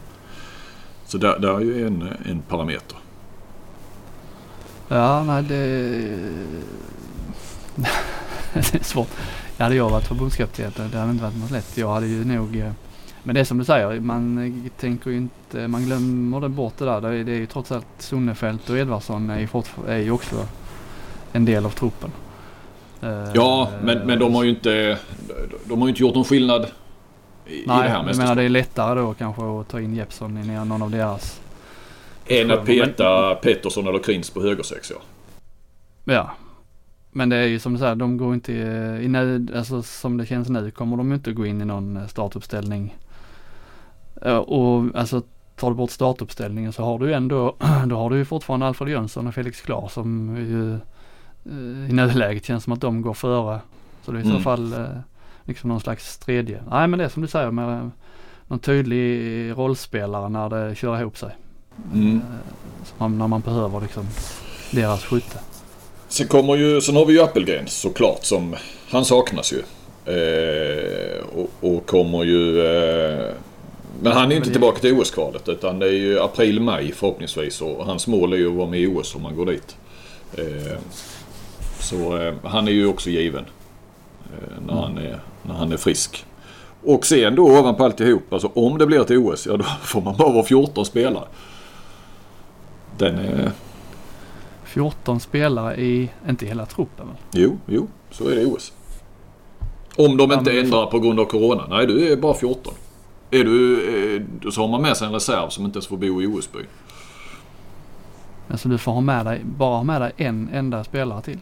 Så där, där är ju en, en parameter. Ja, nej det... det är svårt. Hade jag varit förbundskapten, det hade inte varit något lätt. Jag hade ju nog... Eh, men det är som du säger, man eh, tänker ju inte, man glömmer det bort det där. Det är, det är ju trots allt Sonnefelt och Edvardsson är ju, fortfar- är ju också en del av truppen. Ja, men, men de har ju inte, de har ju inte gjort någon skillnad i, Nej, i det här jag menar mästerskapet. det är lättare då kanske att ta in Jeppsson i någon av deras. Än att peta Pettersson eller Krins på högersex ja. Ja. Men det är ju som du säger, de går inte i nöd, alltså som det känns nu kommer de inte gå in i någon eh, startuppställning. Eh, Och alltså tar du bort startuppställningen så har du ju ändå, då har du ju fortfarande Alfred Jönsson och Felix Klar som ju eh, i nuläget känns som att de går före. Så det är i så Mm. fall eh, liksom någon slags tredje. Nej men det är som du säger med någon tydlig rollspelare när det kör ihop sig. Mm. Så man, när man behöver liksom deras skytte. Sen kommer ju, sen har vi ju Appelgren såklart som, han saknas ju. Eh, och, och kommer ju, eh, men han är ju inte tillbaka till OS-kvalet utan det är ju april-maj förhoppningsvis och hans mål är ju att vara med i OS om man går dit. Eh, så eh, han är ju också given eh, när, han är, när han är frisk. Och sen då ovanpå alltihop, alltså om det blir ett OS, ja då får man bara vara 14 spelare. Den är... 14 spelare i, inte hela truppen väl? Jo, jo, så är det i OS. Om de inte men ändrar på grund av Corona. Nej, du är bara 14. Är du, eh, så har man med sig en reserv som inte ens får bo i OS-by. Alltså du får ha med dig, bara ha med dig en enda spelare till.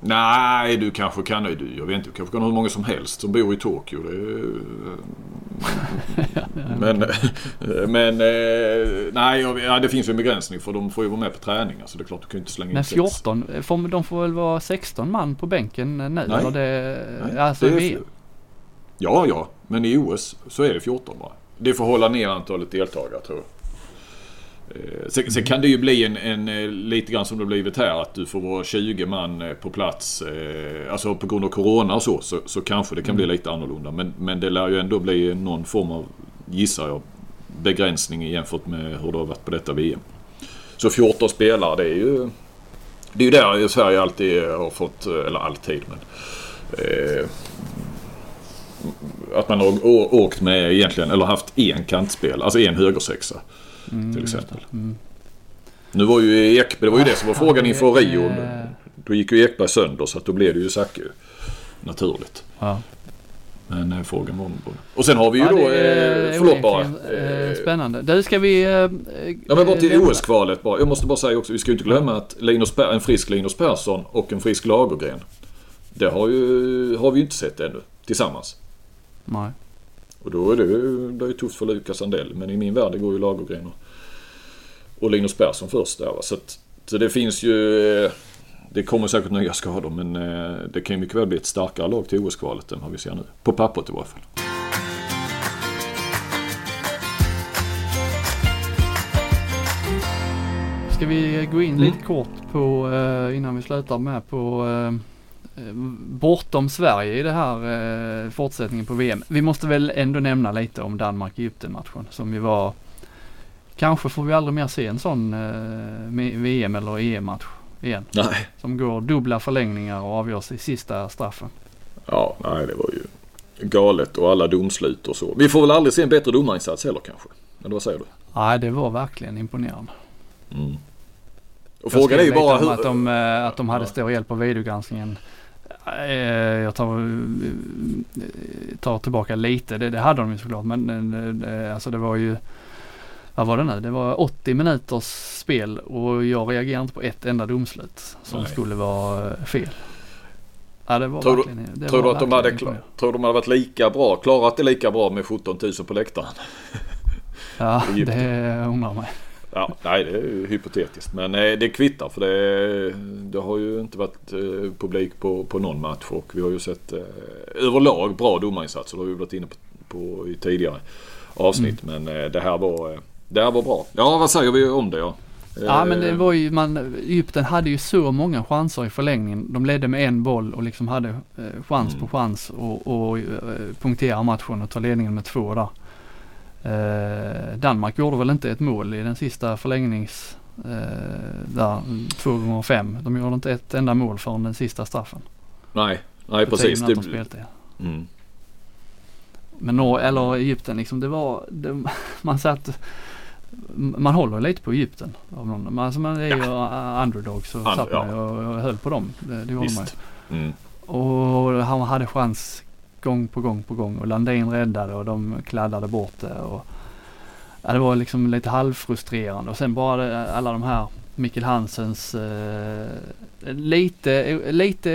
Nej, du kanske kan, du, jag vet inte, du kanske kan ha hur många som helst som bor i Tokyo. Är- men, men eh, nej, jag- ja, det finns ju en begränsning för de får ju vara med på träningar. Så det är klart, du kan ju inte slänga in Men sex. 14, får, de får väl vara 16 man på bänken nu? Nej. Eller det, Nej, alltså det är-. Ja, ja, men i OS så är det 14 bara. Det får hålla ner antalet deltagare tror jag. Eh, Sen, sen kan det ju bli en, en eh, lite grann som det blivit här att du får vara 20 man eh, på plats. Alltså på grund av Corona och så, så, så kanske det kan bli lite annorlunda. Men, men det lär ju ändå bli någon form av, gissar jag, begränsning jämfört med hur det har varit på detta VM. Så 14 spelare det är ju... Det är ju där Sverige alltid har fått, eller alltid men... Eh, att man har åkt med egentligen, eller haft en kantspel, alltså en högersexa. Mm, till exempel. Mm. Nu var ju Ek, det var ju det som var frågan Ja, inför Rio. Då gick ju Ekberg sönder så att då blev det ju Zacke naturligt. Ja. Men eh, frågan var. Och sen har vi ju Ja, då... är Eh, förlåt bara. eh, Eh, Spännande. Du ska vi... eh, Ja men bara till OS-kvalet bara. Jag måste bara säga också, vi ska ju inte glömma att Linus en frisk Linus Persson och en frisk Lagergren. Det har, ju, har vi ju inte sett ännu tillsammans. Nej. Och då är det, ju- det är tufft för Lukas Sandell. Men i min värld det går ju Lagergren och, och Linus Persson först där va. Så, att, så det finns ju... eh, Det kommer säkert nya skador men eh, det kan ju mycket väl bli ett starkare lag till OS-kvalet än vad vi ser nu. På pappret i varje fall. Ska vi gå in Mm. lite kort på, eh, innan vi slutar med på bortom Sverige i det här eh, fortsättningen på VM. Vi måste väl ändå nämna lite om Danmark-Egypten matchen som ju var Kanske får vi aldrig mer se en sån eh, VM eller EM-match igen. Nej. Som går dubbla förlängningar och avgörs i sista straffen. Ja, nej det var ju galet och alla domslut och så. Vi får väl aldrig se en bättre domarinsats heller kanske? Eller vad säger du? Nej, det var verkligen imponerande. Mm. Och frågan är ju bara hur... att de, eh, att de hade Ja. stor hjälp av videogranskningen. Eh, Jag tar, tar tillbaka lite, det, det hade de ju såklart men eh, alltså det var ju vad var det nu? Det var 80 minuters spel och jag reagerade inte på ett enda domslut som Nej. skulle vara eh, fel. Ja, det var Tror du- verkligen, det Tror du var att de hade, imponerande. tror de hade varit lika bra, klarat det lika bra med 17 000 på läktaren? Ja, det undrar mig. Ja, nej det är ju hypotetiskt. Men eh, det kvittar för det, det har ju inte varit eh, publik på, på någon match och vi har ju sett eh, överlag bra domarinsatser. Det har vi varit inne på, på i tidigare avsnitt. Men eh, det här var det här var bra. Ja, vad säger vi om det? Ja, Ja men det var ju, man, Egypten hade ju så många chanser i förlängningen. De ledde med en boll och liksom hade chans Mm. på chans och, och punktera matchen och ta ledningen med två där. Eh, Danmark gjorde väl inte ett mål i den sista förlängnings, eh, där, två gånger fem. De gjorde inte ett enda mål förrän den sista straffen. Nej, nej precis. Det, speltid. mm. Men Norge, eller Egypten liksom, det var, det, man satt man håller lite på Egypten. Av någon. Alltså man är ju Ja. underdog så Und- satt man ja. och, och höll på dem. Det, det gjorde man ju. Mm. Och han hade chans gång på gång på gång och Landin räddade och de kladdade bort det. Och, ja, det var liksom lite halvfrustrerande och sen bara det, alla de här Mikkel Hansens eh, lite, lite,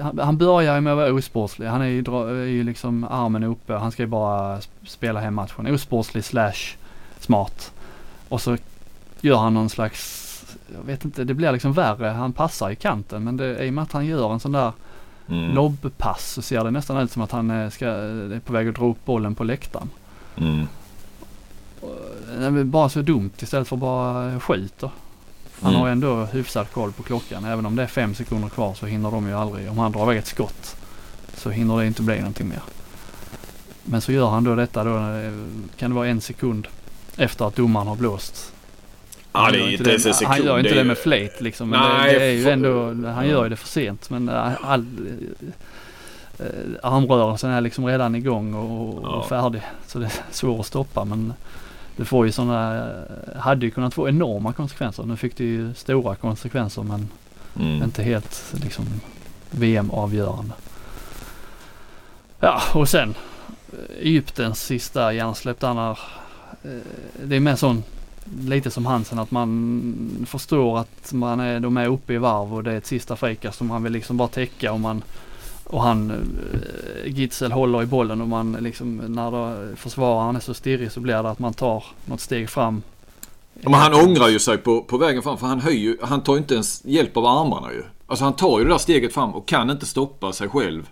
han, han börjar ju med att vara osportslig. Han är ju, dra- är ju liksom armen uppe. Han ska ju bara spela hem matchen. Osportslig slash smart. Och så gör han någon slags, jag vet inte, det blir liksom värre. Han passar i kanten men det, i och med att han gör en sån där Mm. lobbpass så ser det nästan ut som att han eh, ska, är på väg att dra upp bollen på läktaren. Mm. Bara så dumt istället för bara skjuter. Han Mm. har ändå hyfsad koll på klockan. Även om det är fem sekunder kvar så hinner de ju aldrig, om han drar iväg ett skott så hinner det inte bli någonting mer. Men så gör han då detta då, eh, kan det vara en sekund efter att domaren har blåst. Ja, Han det gör är inte ens det- en sekund. Han gör inte det ju- med flit liksom. Men Nej, det, det är ju ändå, han gör ju det för sent. Men eh, all, eh, armrörelsen är liksom redan igång och, och Ja. färdig. Så det är svårt att stoppa men det får ju sådana, eh, hade ju kunnat få enorma konsekvenser. Nu fick det ju stora konsekvenser men Mm. inte helt liksom VM-avgörande. Ja och sen eh, Egyptens sista hjärnsläpp där när, eh, det är mer sån lite som Hansen att man förstår att man är, de är uppe i varv och det är ett sista frikast som han vill liksom bara täcka och man och han eh, Gitzel håller i bollen och man liksom när då försvararen är så stirrig så blir det att man tar något steg fram. Ja, Men han ångrar ju sig på, på vägen fram för han höjer han tar ju inte ens hjälp av armarna ju. Alltså han tar ju det där steget fram och kan inte stoppa sig själv.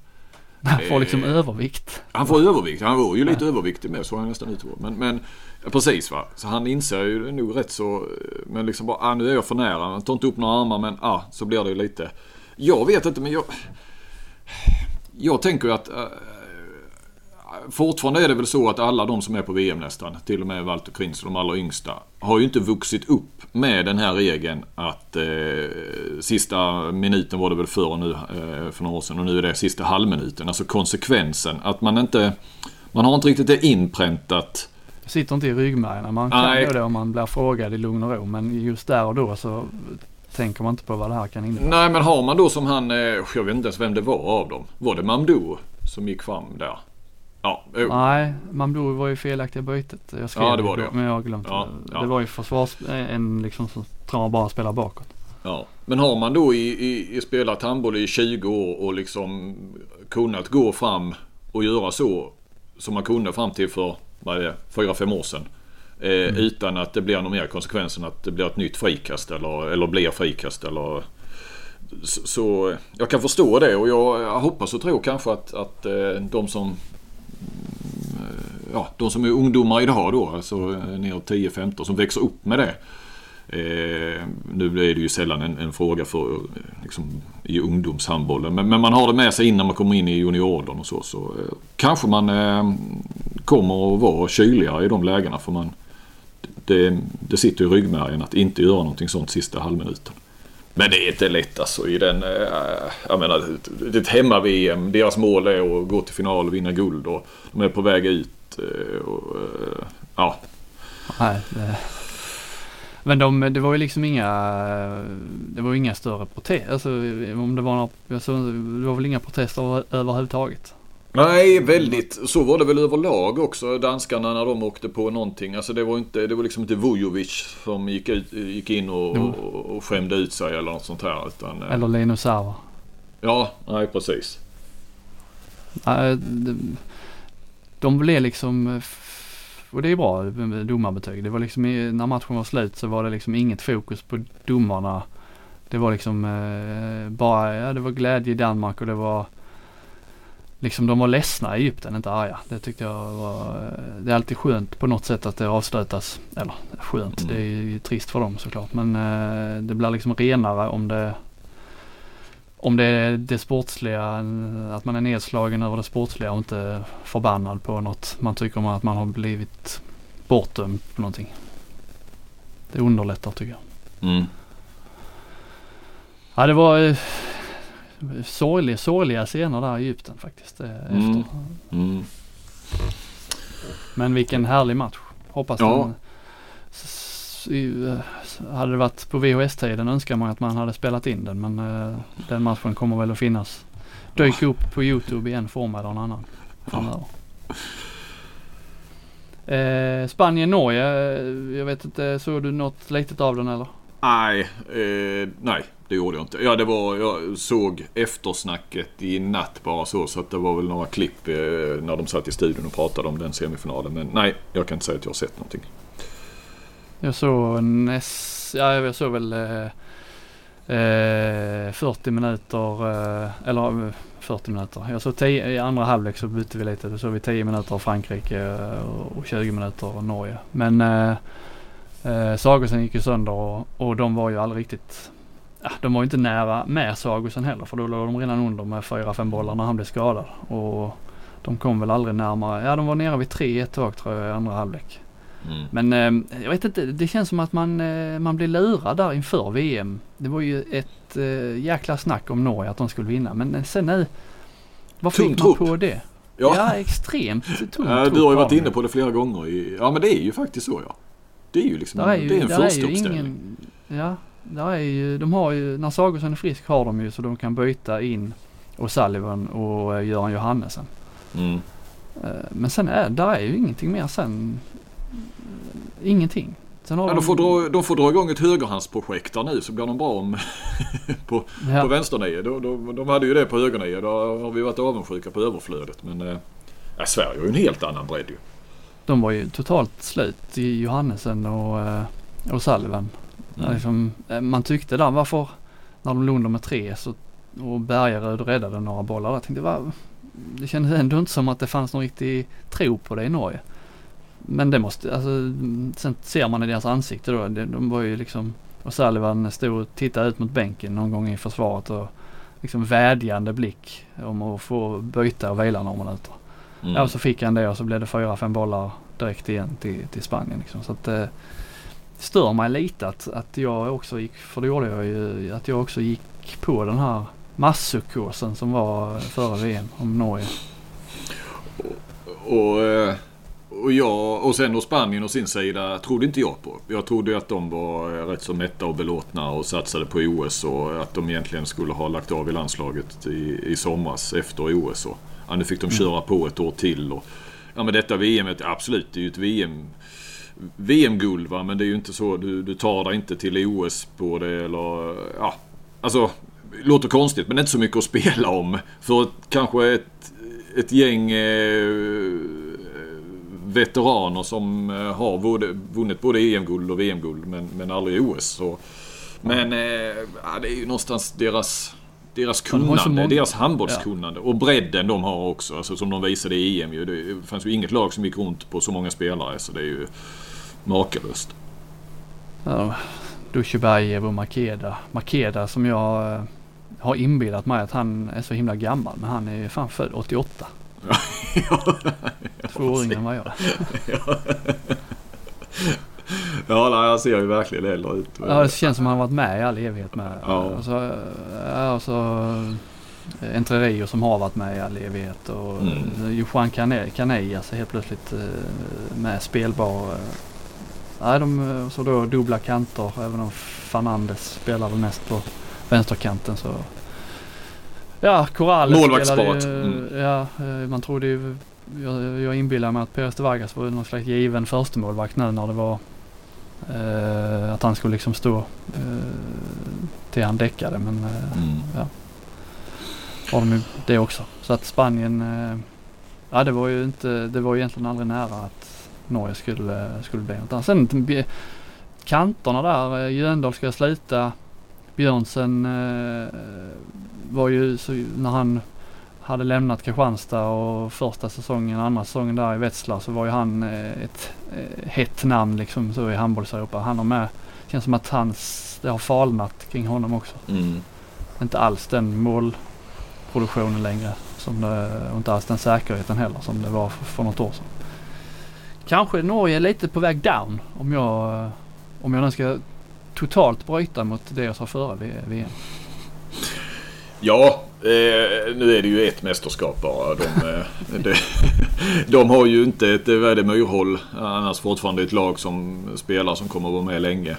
Han får liksom Eh. övervikt. Han får övervikt. Han var ju lite överviktig med så han nästan ut. Men, men ja, precis va. Så han inser ju nog rätt så. eh, Men liksom bara, ah, nu är jag för nära. Han tar inte upp några armar men ah, så blir det ju lite. Jag vet inte men jag. Jag tänker ju att. Fortfarande är det väl så att alla de som är på VM nästan, till och med Walter Krins och de allra yngsta, har ju inte vuxit upp med den här regeln att eh, sista minuten var det väl förr nu eh, för några år sedan och nu är det sista halvminuten. Alltså konsekvensen. Att man inte, man har inte riktigt det inpräntat. Det sitter inte i ryggmärgen. Man kan Nej. ju det om man blir frågad i lugn och ro. Men just där och då så tänker man inte på vad det här kan innebära. Nej men har man då som han, eh, jag vet inte ens vem det var av dem. Var det Mamdou som gick fram där? Ja, jo. Nej, Mamdou var ju felaktiga bytet. Jag skrev Ja, det var det. Men jag har glömt Ja, det. ja. Det var ju försvars... En liksom som bara spelar bakåt. Ja, men har man då i, i, i spelat handboll i 20 år och liksom kunnat gå fram och göra så som man kunde fram till för, vad är det, 4-5 år sedan. Eh, Utan att det blir någon mer konsekvens än att det blir ett nytt frikast eller, eller blir frikast eller så, så jag kan förstå det och jag, jag hoppas och tror kanske att, att eh, de som ja, de som är ungdomar idag då, alltså eh, neråt 10-15 som växer upp med det. Eh, nu är det ju sällan en, en fråga för eh, liksom, i ungdomshandbollen. Men, men man har det med sig innan man kommer in i junioråldern och så. Så eh, kanske man eh, kommer att vara kyligare i de lägena. För man, det, det sitter i ryggmärgen att inte göra någonting sånt sista halvminuten. Men det är inte lätt alltså i den... Eh, jag menar, det är ett hemma-VM. Deras mål är att gå till final och vinna guld. Och de är på väg ut. Eh, och, eh, ja, Nej, det... Men de, det var ju liksom inga, det var ju inga större protester. Alltså om det var några, alltså, det var väl inga protester över- överhuvudtaget. Nej, väldigt. Så var det väl överlag också. Danskarna när de åkte på någonting. Alltså det var inte, det var liksom inte Vujovic som gick, ut, gick in och, Jo. och, och skämde ut sig eller något sånt här. Utan, eh, Eller Linus Serva. Ja, nej precis. Nej, de, blev liksom, eh, och det är bra domarbetyg. Det var liksom, när matchen var slut så var det liksom inget fokus på domarna. Det var liksom eh, bara, ja det var glädje i Danmark och det var liksom de var ledsna i Egypten, inte arga. Det tyckte jag var, eh, det är alltid skönt på något sätt att det avslutas. Eller skönt, Mm. det är ju trist för dem såklart. Men eh, det blir liksom renare om det om det är det sportsliga, att man är nedslagen över det sportsliga och inte förbannad på något man tycker om att man har blivit bortdömd på någonting. Det underlättar tycker jag. Mm. Ja det var eh, sorgliga, scener där i Egypten faktiskt. Eh, Mm. efter. Mm. Men vilken härlig match. Hoppas Ja. den i, hade det varit på VHS-tiden önskar man att man hade spelat in den men uh, den matchen kommer väl att finnas. Dyka upp på Youtube i en form eller en annan. Eh, Spanien-Norge, jag vet inte, såg du något litet av den eller? Nej, eh, nej det gjorde jag inte. Ja, det var, jag såg eftersnacket i natt bara så. Så att det var väl några klipp eh, när de satt i studion och pratade om den semifinalen. Men nej, jag kan inte säga att jag har sett någonting. Jag såg näst, ja jag såg väl eh, eh 40 minuter, eh, eller eh, 40 minuter. Jag såg 10, i andra halvlek så bytte vi lite. Då såg vi 10 minuter Frankrike och 20 minuter Norge. Men eh, eh, Sagosen gick ju sönder och, och de var ju aldrig riktigt Ja, de var ju inte nära med Sagosen heller för då låg de redan under med 4-5 bollar när han blev skadad. Och de kom väl aldrig närmare. Ja de var nere vid 3 ett tag tror jag i andra halvlek. Mm. Men eh, jag vet inte, det känns som att man, eh, man blir lurad där inför VM. Det var ju ett eh, jäkla snack om Norge att de skulle vinna. Men sen nu, vad fick man på det? Ja, ja extremt tung ja, Du har ju varit inne på det flera gånger. I, ja men det är ju faktiskt så ja. Det är ju liksom är ju, det är en första uppställning. Ja, där är ju, de har ju, när Sagosen är frisk har de ju så de kan byta in och Sullivan och uh, Göran Johannesen. Mm. Uh, men sen är, där är ju ingenting mer sen ingenting. Sen ja, de... får dra, de får dra igång ett högerhandsprojekt där nu så går de bra om på, ja. på vänsternio. De, de, de hade ju det på högernio. Då har vi varit avundsjuka på överflödet. Men äh, Sverige har ju en helt annan bredd ju. De var ju totalt slut i Johannesen och, eh, och Sullivan. Mm. Liksom, eh, man tyckte där varför när de låg med tre så, och Bergaröd räddade några bollar. Jag tänkte var, det kändes ändå inte som att det fanns någon riktig tro på det i Norge. Men det måste, alltså sen ser man i deras ansikte då. De var ju liksom, och Sullivan stod och tittade ut mot bänken någon gång i försvaret och liksom vädjande blick om att få byta och vila några minuter. Mm. Ja, och så fick han det och så blev det fyra, fem bollar direkt igen till, till Spanien liksom. Så att det stör mig lite att, att jag också gick, för det gjorde jag ju, att jag också gick på den här massukursen som var före VM om Norge. Och, och eh, och, jag, och sen då Spanien och sin sida trodde inte jag på. Jag trodde att de var rätt så mätta och belåtna och satsade på OS och att de egentligen skulle ha lagt av i landslaget i, i somras efter OS. Och, ja, nu fick de mm. köra på ett år till. Och, ja men detta VM, absolut det är ju ett VM VM-guld va, men det är ju inte så. Du, du tar dig inte till OS på det eller ja. Alltså, låter konstigt men inte så mycket att spela om. För kanske ett, ett gäng eh, veteraner som eh, har vunnit både EM-guld och VM-guld men, men aldrig OS. Så. Men eh, ja, det är ju någonstans deras, deras kunnande, deras handbollskunnande ja. och bredden de har också. Alltså, som de visade i EM ju. Det fanns ju inget lag som gick runt på så många spelare så det är ju makalöst. Ja, Dushibajev och Makeda. Makeda som jag eh, har inbillat mig att han är så himla gammal men han är ju fan född 88. Två år yngre än vad jag Ja, nej, han ser ju verkligen äldre ut. Ja, det känns som han har varit med i all evighet med. Ja. Och så, ja, och så Entre Rio som har varit med i all evighet och mm. Juan Canellas är helt plötsligt eh, med spelbar. Eh. Nej, de, så då dubbla kanter även om Fernandes spelar väl mest på vänsterkanten så Ja, Corrales Målvaktsparet. Mm. Ja, eh, man trodde ju, jag, jag inbillar mig att Perez de Vargas var någon slags given förstemålvakt nu när det var eh, att han skulle liksom stå eh, till han däckade men eh, mm. ja. Har de ju det också. Så att Spanien, eh, ja det var ju inte, det var ju egentligen aldrig nära att Norge skulle, skulle bli något annat. Sen kanterna där, eh, Jöndal ska sluta. Björnsen var ju så, när han hade lämnat Kristianstad och första säsongen, andra säsongen där i Wetzlar så var ju han eh, ett eh, hett namn liksom så i handbolls-Europa. Han har med, känns som att hans, det har falnat kring honom också. Mm. Inte alls den målproduktionen längre som det, och inte alls den säkerheten heller som det var för, för något år sedan. Kanske Norge är lite på väg down om jag, eh, om jag nu ska totalt bryta mot det jag sa före VM. Ja, eh, nu är det ju ett mästerskap bara. De, eh, de, de har ju inte ett, värde Myrhåll annars fortfarande ett lag som spelar som kommer att vara med länge.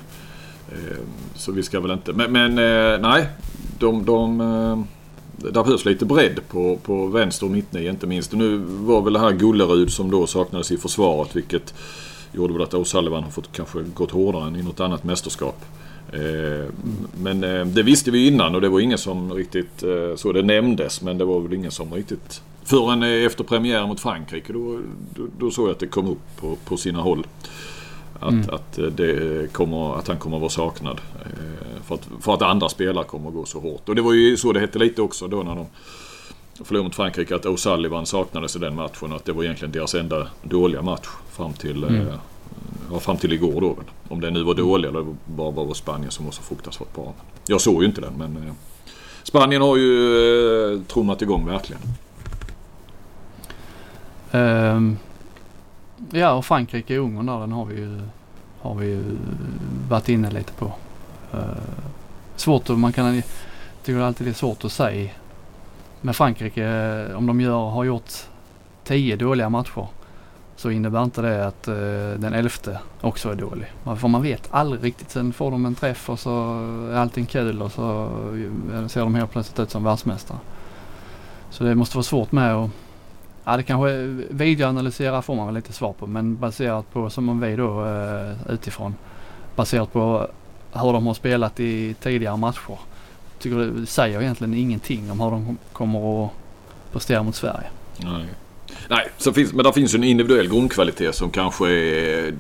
Eh, så vi ska väl inte, men, men eh, nej. De, de, eh, där behövs lite bredd på, på vänster och mittnio inte minst. Och nu var väl det här Gullerud som då saknades i försvaret vilket gjorde väl att O'Sullivan har fått kanske gått hårdare än i något annat mästerskap. Eh, men eh, det visste vi innan och det var ingen som riktigt eh, så det nämndes men det var väl ingen som riktigt förrän efter premiären mot Frankrike då, då, då såg jag att det kom upp på, på sina håll. Att, mm. att, det kommer, att han kommer att vara saknad. För att, för att andra spelare kommer att gå så hårt. Och det var ju så det hette lite också då när de förlorade mot Frankrike att O'Sullivan saknades i den matchen och att det var egentligen deras enda dåliga match fram till mm ja, fram till igår då. Om det nu var dålig eller bara var Spanien som var så fruktansvärt bra. Jag såg ju inte den men eh, Spanien har ju eh, trummat igång verkligen. Um, ja och Frankrike och Ungern där den har vi ju, har vi ju eh, varit inne lite på. Uh, svårt att man kan, tycker alltid det är svårt att säga med Frankrike eh, om de gör, har gjort tio dåliga matcher så innebär inte det att uh, den elfte också är dålig. För man vet aldrig riktigt. Sen får de en träff och så är allting kul och så ser de helt plötsligt ut som världsmästare. Så det måste vara svårt med att Ja det kanske videoanalysera får man väl lite svar på men baserat på som vi då uh, utifrån. Baserat på hur de har spelat i tidigare matcher. Tycker det säger egentligen ingenting om hur de kommer att prestera mot Sverige. Nej. Nej, så finns, men det finns ju en individuell grundkvalitet som kanske är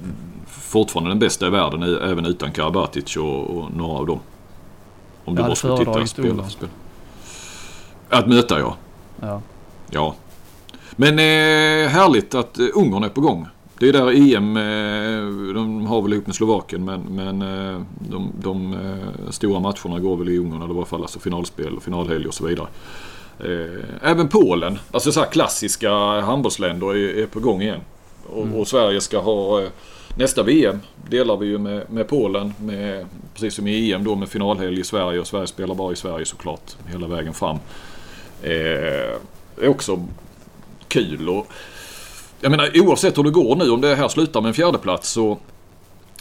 fortfarande den bästa i världen även utan Karabatic och, och några av dem. Om du bara skulle titta spel för spel. Att möta ja. Ja. Ja. Men eh, härligt att eh, Ungern är på gång. Det är där EM, eh, de har väl ihop med Slovakien men, men eh, de, de eh, stora matcherna går väl i Ungern eller i alla fall alltså finalspel, finalhelg och så vidare. Eh, även Polen, alltså så här klassiska handbollsländer är, är på gång igen. Och, mm. och, Sverige ska ha nästa VM delar vi ju med, med Polen. Med, precis som i EM då med finalhelg i Sverige och Sverige spelar bara i Sverige såklart hela vägen fram. Eh, är också kul och jag menar oavsett hur det går nu om det här slutar med en fjärdeplats så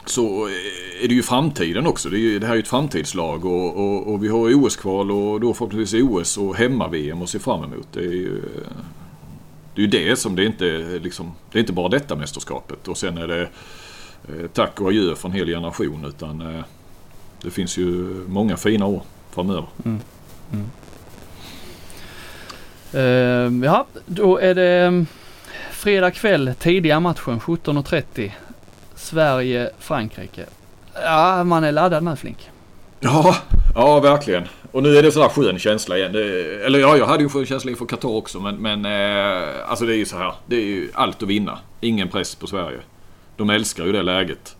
så är det ju framtiden också. Det, är, det här är ju ett framtidslag och, och, och vi har OS-kval och då förhoppningsvis OS och hemma-VM att se fram emot. Det är ju eh, det, är det som det är inte liksom, det är inte bara detta mästerskapet och sen är det eh, tack och adjö för en hel generation utan eh, det finns ju många fina år framöver. Mm. Mm. Uh, ja, då är det mm, fredag kväll, tidiga matchen 17.30. Sverige-Frankrike. Ja, man är laddad nu Flink. Ja, ja verkligen. Och nu är det sådär skön känsla igen. Det, eller ja, jag hade ju skön känsla inför Qatar också men, men eh, alltså det är ju så här. Det är ju allt att vinna. Ingen press på Sverige. De älskar ju det läget.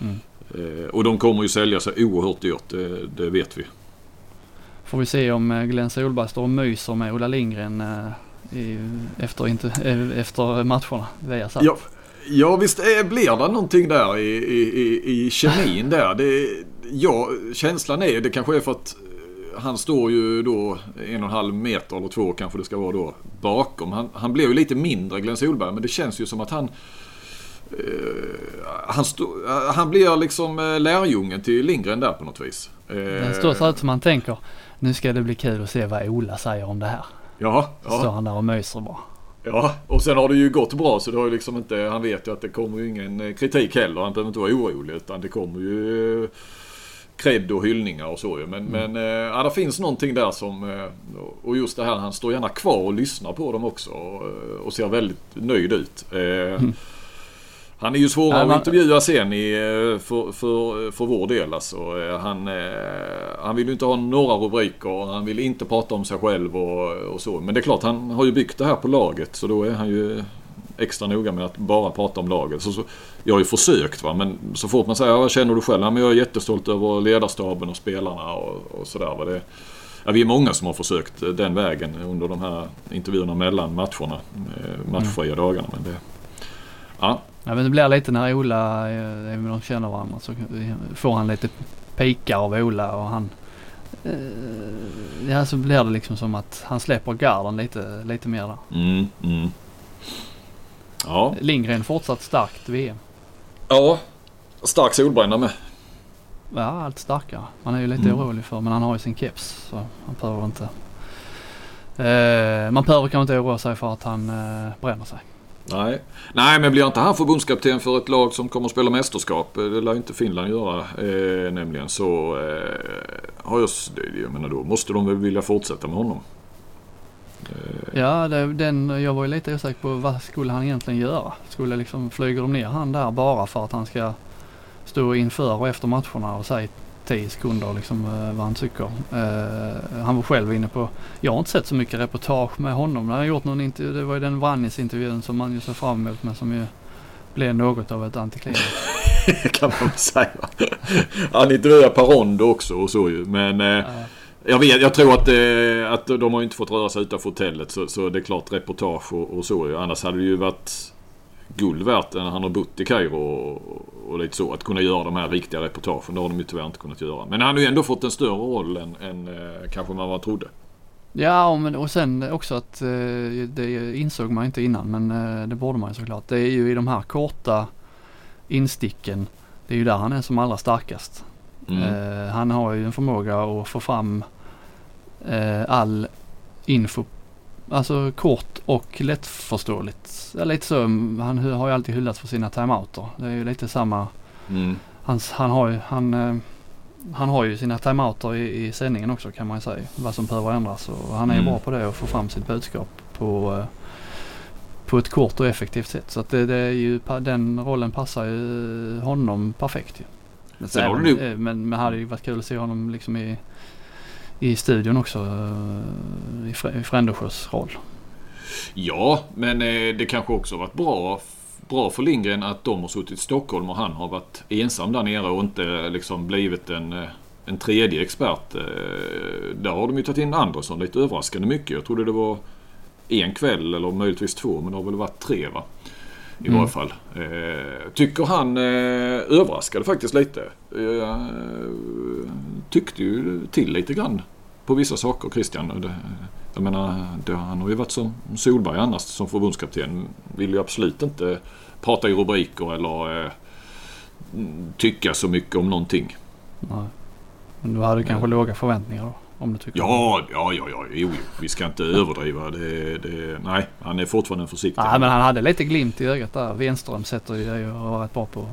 Mm. Eh, och de kommer ju sälja sig oerhört dyrt, det, det vet vi. Får vi se om eh, Glenn Solberg står och myser med Ola Lindgren eh, i, efter, inte, eh, efter matcherna. Ja, Ja visst är, blir det någonting där i, i, i kemin där. Det, ja, känslan är, det kanske är för att han står ju då en och en halv meter eller två kanske det ska vara då bakom. Han, han blev ju lite mindre Glenn Solberg men det känns ju som att han Uh, han, han blir liksom uh, lärjungen till Lindgren där på något vis. Uh, Den står så ut som man tänker. Nu ska det bli kul att se vad Ola säger om det här. Ja. ja. Står han där och myser bara. Ja, och sen har det ju gått bra så det har ju liksom inte, han vet ju att det kommer ju ingen eh, kritik heller. Han behöver inte vara orolig utan det kommer ju eh, cred och hyllningar och så ju. Men, mm. men eh, ja, det finns någonting där som, och just det här, han står gärna kvar och lyssnar på dem också och, och ser väldigt nöjd ut. Mm. Han är ju svårare att intervjua sen i, eh, för, för, för vår del alltså. Eh, han, eh, han vill ju inte ha några rubriker. Han vill inte prata om sig själv och, och så. Men det är klart, han har ju byggt det här på laget. Så då är han ju extra noga med att bara prata om laget. Så, så, jag har ju försökt va, men så fort man säger vad känner du själv? Ja, men jag är jättestolt över ledarstaben och spelarna och, och sådär. Det, ja, vi är många som har försökt den vägen under de här intervjuerna mellan matcherna. Matchfria mm. dagarna. Men det, ja, Ja, men det blir lite när Ola, även om de känner varandra, så får han lite pikar av Ola och han eh, ja så blir det liksom som att han släpper garden lite, lite mer där. Mm, mm. Ja. Lindgren fortsatt starkt VM. Ja. Stark solbränna med. Ja, allt starkare. Man är ju lite Mm. orolig för men han har ju sin keps så han behöver inte. Eh, man behöver kanske inte oroa sig för att han eh, bränner sig. Nej. Nej, men blir inte han förbundskapten för ett lag som kommer att spela mästerskap? Eh, det lär inte Finland göra eh, nämligen. Så eh, har jag, jag menar då måste de väl vilja fortsätta med honom. Eh, Ja, det, den, jag var ju lite osäker på vad skulle han egentligen göra? Skulle liksom, flyger de ner han där bara för att han ska stå inför och efter matcherna och säga 10 sekunder liksom eh, vad han tycker. Eh, han var själv inne på, jag har inte sett så mycket reportage med honom. Han har gjort någon intervju, det var ju den Vranjes-intervjun som man ju såg fram emot men som ju blev något av ett antiklimax. kan man väl säga. Han intervjuar Parondo också och så ju. Men eh, jag, vet, jag tror att, att de har inte fått röra sig utanför hotellet. Så, så det är klart reportage och, och så ju. Annars hade det ju varit guld värt när han har bott i Kairo och, och lite så. Att kunna göra de här riktiga reportagen. Det har de ju tyvärr inte kunnat göra. Men han har ju ändå fått en större roll än, än eh, kanske man trodde. Ja, och, men, och sen också att eh, det insåg man inte innan men eh, det borde man ju såklart. Det är ju i de här korta insticken, det är ju där han är som allra starkast. Mm. Han har ju en förmåga att få fram all info, alltså kort och lättförståeligt. Lite så, han hu- har ju alltid hyllats för sina timeouter. Det är ju lite samma, Mm. hans, han har ju, han, eh, han har ju sina timeouter i, i sändningen också kan man ju säga. Vad som behöver ändras och han är ju Mm. bra på det att få fram sitt budskap på, eh, på ett kort och effektivt sätt. Så att det, det är ju, den rollen passar ju honom perfekt ju. Men, Sen har även- du- eh, men, men det hade ju varit kul att se honom liksom i, i studion också. Eh, I, i Frändesjös roll. Ja, men eh, det kanske också har varit bra, bra för Lindgren att de har suttit i Stockholm och han har varit ensam där nere och inte eh, liksom blivit en, en tredje expert. Där har de ju tagit in Andersson lite överraskande mycket. Jag trodde det var en kväll eller möjligtvis två, men det har väl varit tre va? I Mm. varje fall. Eh, tycker han eh, överraskade faktiskt lite. Eh, tyckte ju till lite grann på vissa saker Christian. Det, jag menar, det, han har ju varit som Solberg annars som förbundskapten. Vill ju absolut inte prata i rubriker eller eh, tycka så mycket om någonting. Nej. Men du hade kanske låga förväntningar då? Om du tycker Ja, ja, ja, ja, jo, jo. vi ska inte överdriva. Det, det, nej, han är fortfarande försiktig. Nej men han hade lite glimt i ögat där. Wenström sätter ju det och var rätt bra på att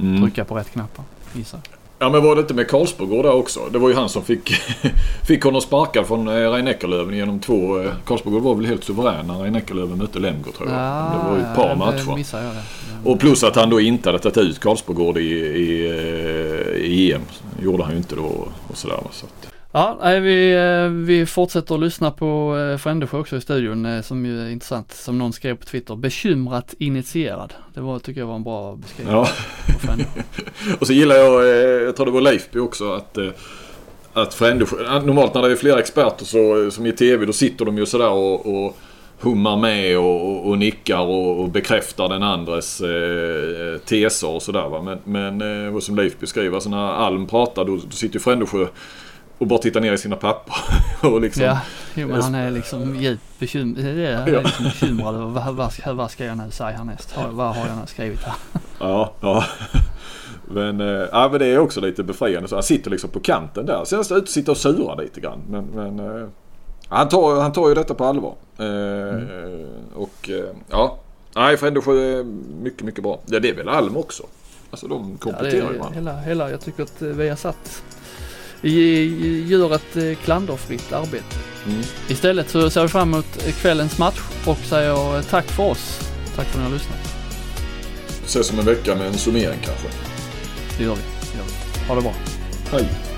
Mm. trycka på rätt knappar. Gissar. Ja, men var det inte med Karlsborg där också? Det var ju han som fick, fick honom sparkad från eh, Rein Eckerlöven genom två... eh, Karlsborg var väl helt suverän när Rein Eckerlöven mötte Lemgo tror jag. det var ju ett par det matcher. det. Och plus att han då inte hade tagit ut Karlsborg i, i, eh, i EM. Gjorde han ju inte då och sådär. Så att, Ja, nej, vi, eh, vi fortsätter att lyssna på eh, Frändesjö också i studion eh, som ju är intressant. Som någon skrev på Twitter. Bekymrat initierad. Det var, tycker jag var en bra beskrivning ja. Och så gillar jag, jag tror det var Leifby också, att att Frändesjö, normalt när det är flera experter så, som i TV då sitter de ju sådär och, och hummar med och, och, och nickar och, och bekräftar den andres eh, teser och sådär. Men, men eh, som Leif beskriver, alltså när Alm pratar då, då sitter ju Frändesjö och bara tittar ner i sina papper. och liksom, Ja, jo, men han är liksom djupt bekymrad. Är liksom bekymrad över vad, vad, ska, vad ska jag nu säga härnäst? Vad har jag nu skrivit här? Ja, ja. Men, ja, men det är också lite befriande. Så han sitter liksom på kanten där. Sen ser det ut att sitta och sura lite grann. Men, men eh, han, tar, han tar ju detta på allvar. Eh, Och eh, ja, nej Frändesjö är mycket, mycket bra. Ja, det är väl Alm också. Alltså de Ja, kompletterar ju är varandra. hela, hela, jag tycker att vi har satt gör ett eh, klanderfritt arbete. Mm. Istället så ser vi fram emot kvällens match och säger eh, tack för oss. Tack för att ni har lyssnat. Ses om en vecka med en summering kanske. Det gör vi. Det gör vi. Ha det bra. Hej!